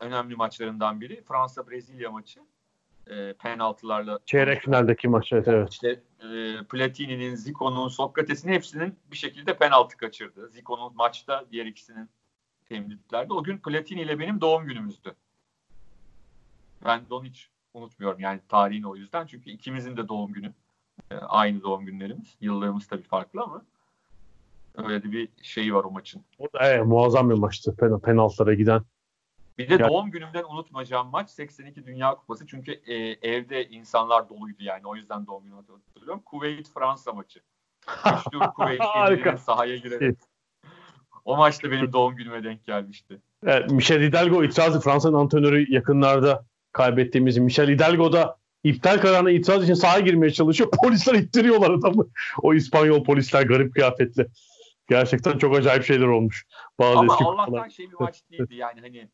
önemli maçlarından biri Fransa-Brezilya maçı. E, penaltılarla Çeyrek finaldeki maç evet, evet. İşte e, Platini'nin, Zico'nun, Sokrates'in hepsinin bir şekilde penaltı kaçırdı. Zico'nun maçta diğer ikisinin temizliklerde. O gün Platini ile benim doğum günümüzdü. Ben de onu hiç unutmuyorum yani tarihini o yüzden. Çünkü ikimizin de doğum günü. E, aynı doğum günlerimiz. Yıllarımız tabii farklı ama öyle de bir şeyi var o maçın. O da evet, muazzam bir maçtı pen, penaltılara giden. Bir de Ya- doğum günümden unutmayacağım maç 82 Dünya Kupası. Çünkü e, evde insanlar doluydu yani. O yüzden doğum günümü hatırlıyorum. Kuveyt-Fransa maçı. Meşhur Kuveyt sahaya girerek. O maçta benim doğum günüme denk gelmişti. Evet, Michel Hidalgo itirazı Fransa'nın antrenörü yakınlarda kaybettiğimiz Michel Hidalgo da iptal kararına itiraz için sahaya girmeye çalışıyor. Polisler ittiriyorlar adamı. O İspanyol polisler garip kıyafetli. Gerçekten çok acayip şeyler olmuş. Bazı Ama eski Allah'tan kupalar. şey bir maç değildi yani hani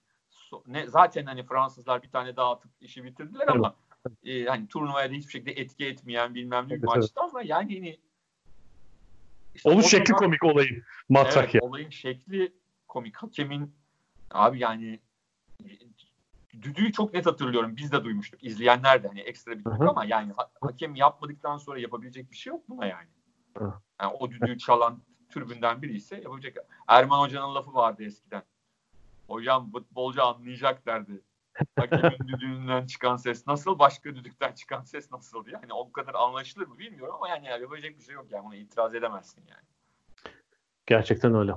ne zaten hani Fransızlar bir tane daha atıp işi bitirdiler ama e, hani turnuvaya da hiçbir şekilde etki etmeyen bilmem ne bir Evet, maçtı ama yani hani işte Oluş şekli zaman- komik olayın. Matrak Evet, ya. olayın şekli komik. Hakemin abi yani düdüğü çok net hatırlıyorum. Biz de duymuştuk. İzleyenler de hani ekstra bir düdük ama yani ha- hakem yapmadıktan sonra yapabilecek bir şey yok buna yani. Hı. yani o düdüğü çalan türbünden biri ise yapabilecek. Erman Hoca'nın lafı vardı eskiden. Hocam futbolcu anlayacak derdi. Hakemin düdüğünden çıkan ses nasıl, başka düdükten çıkan ses nasıl diye. Hani o kadar anlaşılır mı bilmiyorum ama yani yapabilecek bir şey yok yani. Ona itiraz edemezsin yani. Gerçekten öyle.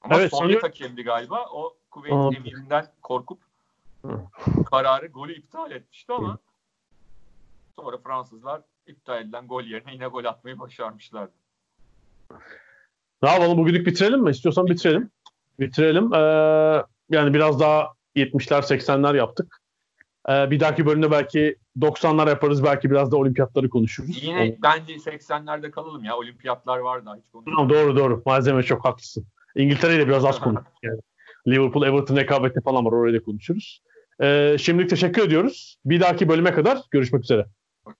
Ama Evet, Sovyet sanıyorum- hakemdi galiba. O Kuveyt Aa. emirinden korkup. Kararı golü iptal etmişti ama sonra Fransızlar iptal edilen gol yerine yine gol atmayı başarmışlardı. Ne yapalım bugünlük bitirelim mi? İstiyorsan bitirelim. Bitirelim. Ee, yani biraz daha 70'ler 80'ler yaptık. Ee, bir dahaki bölümde belki 90'lar yaparız. Belki biraz da olimpiyatları konuşuruz. Yine bence 80'lerde kalalım ya. Olimpiyatlar var daha hiç Tamam, konuşmadık. doğru doğru. Malzeme çok haklısın. İngiltere'yi de biraz az konuştuk. Yani. Liverpool, Everton rekabeti falan var. Orayı da konuşuruz. Ee, şimdilik teşekkür ediyoruz. Bir dahaki bölüme kadar görüşmek üzere.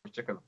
Hoşçakalın.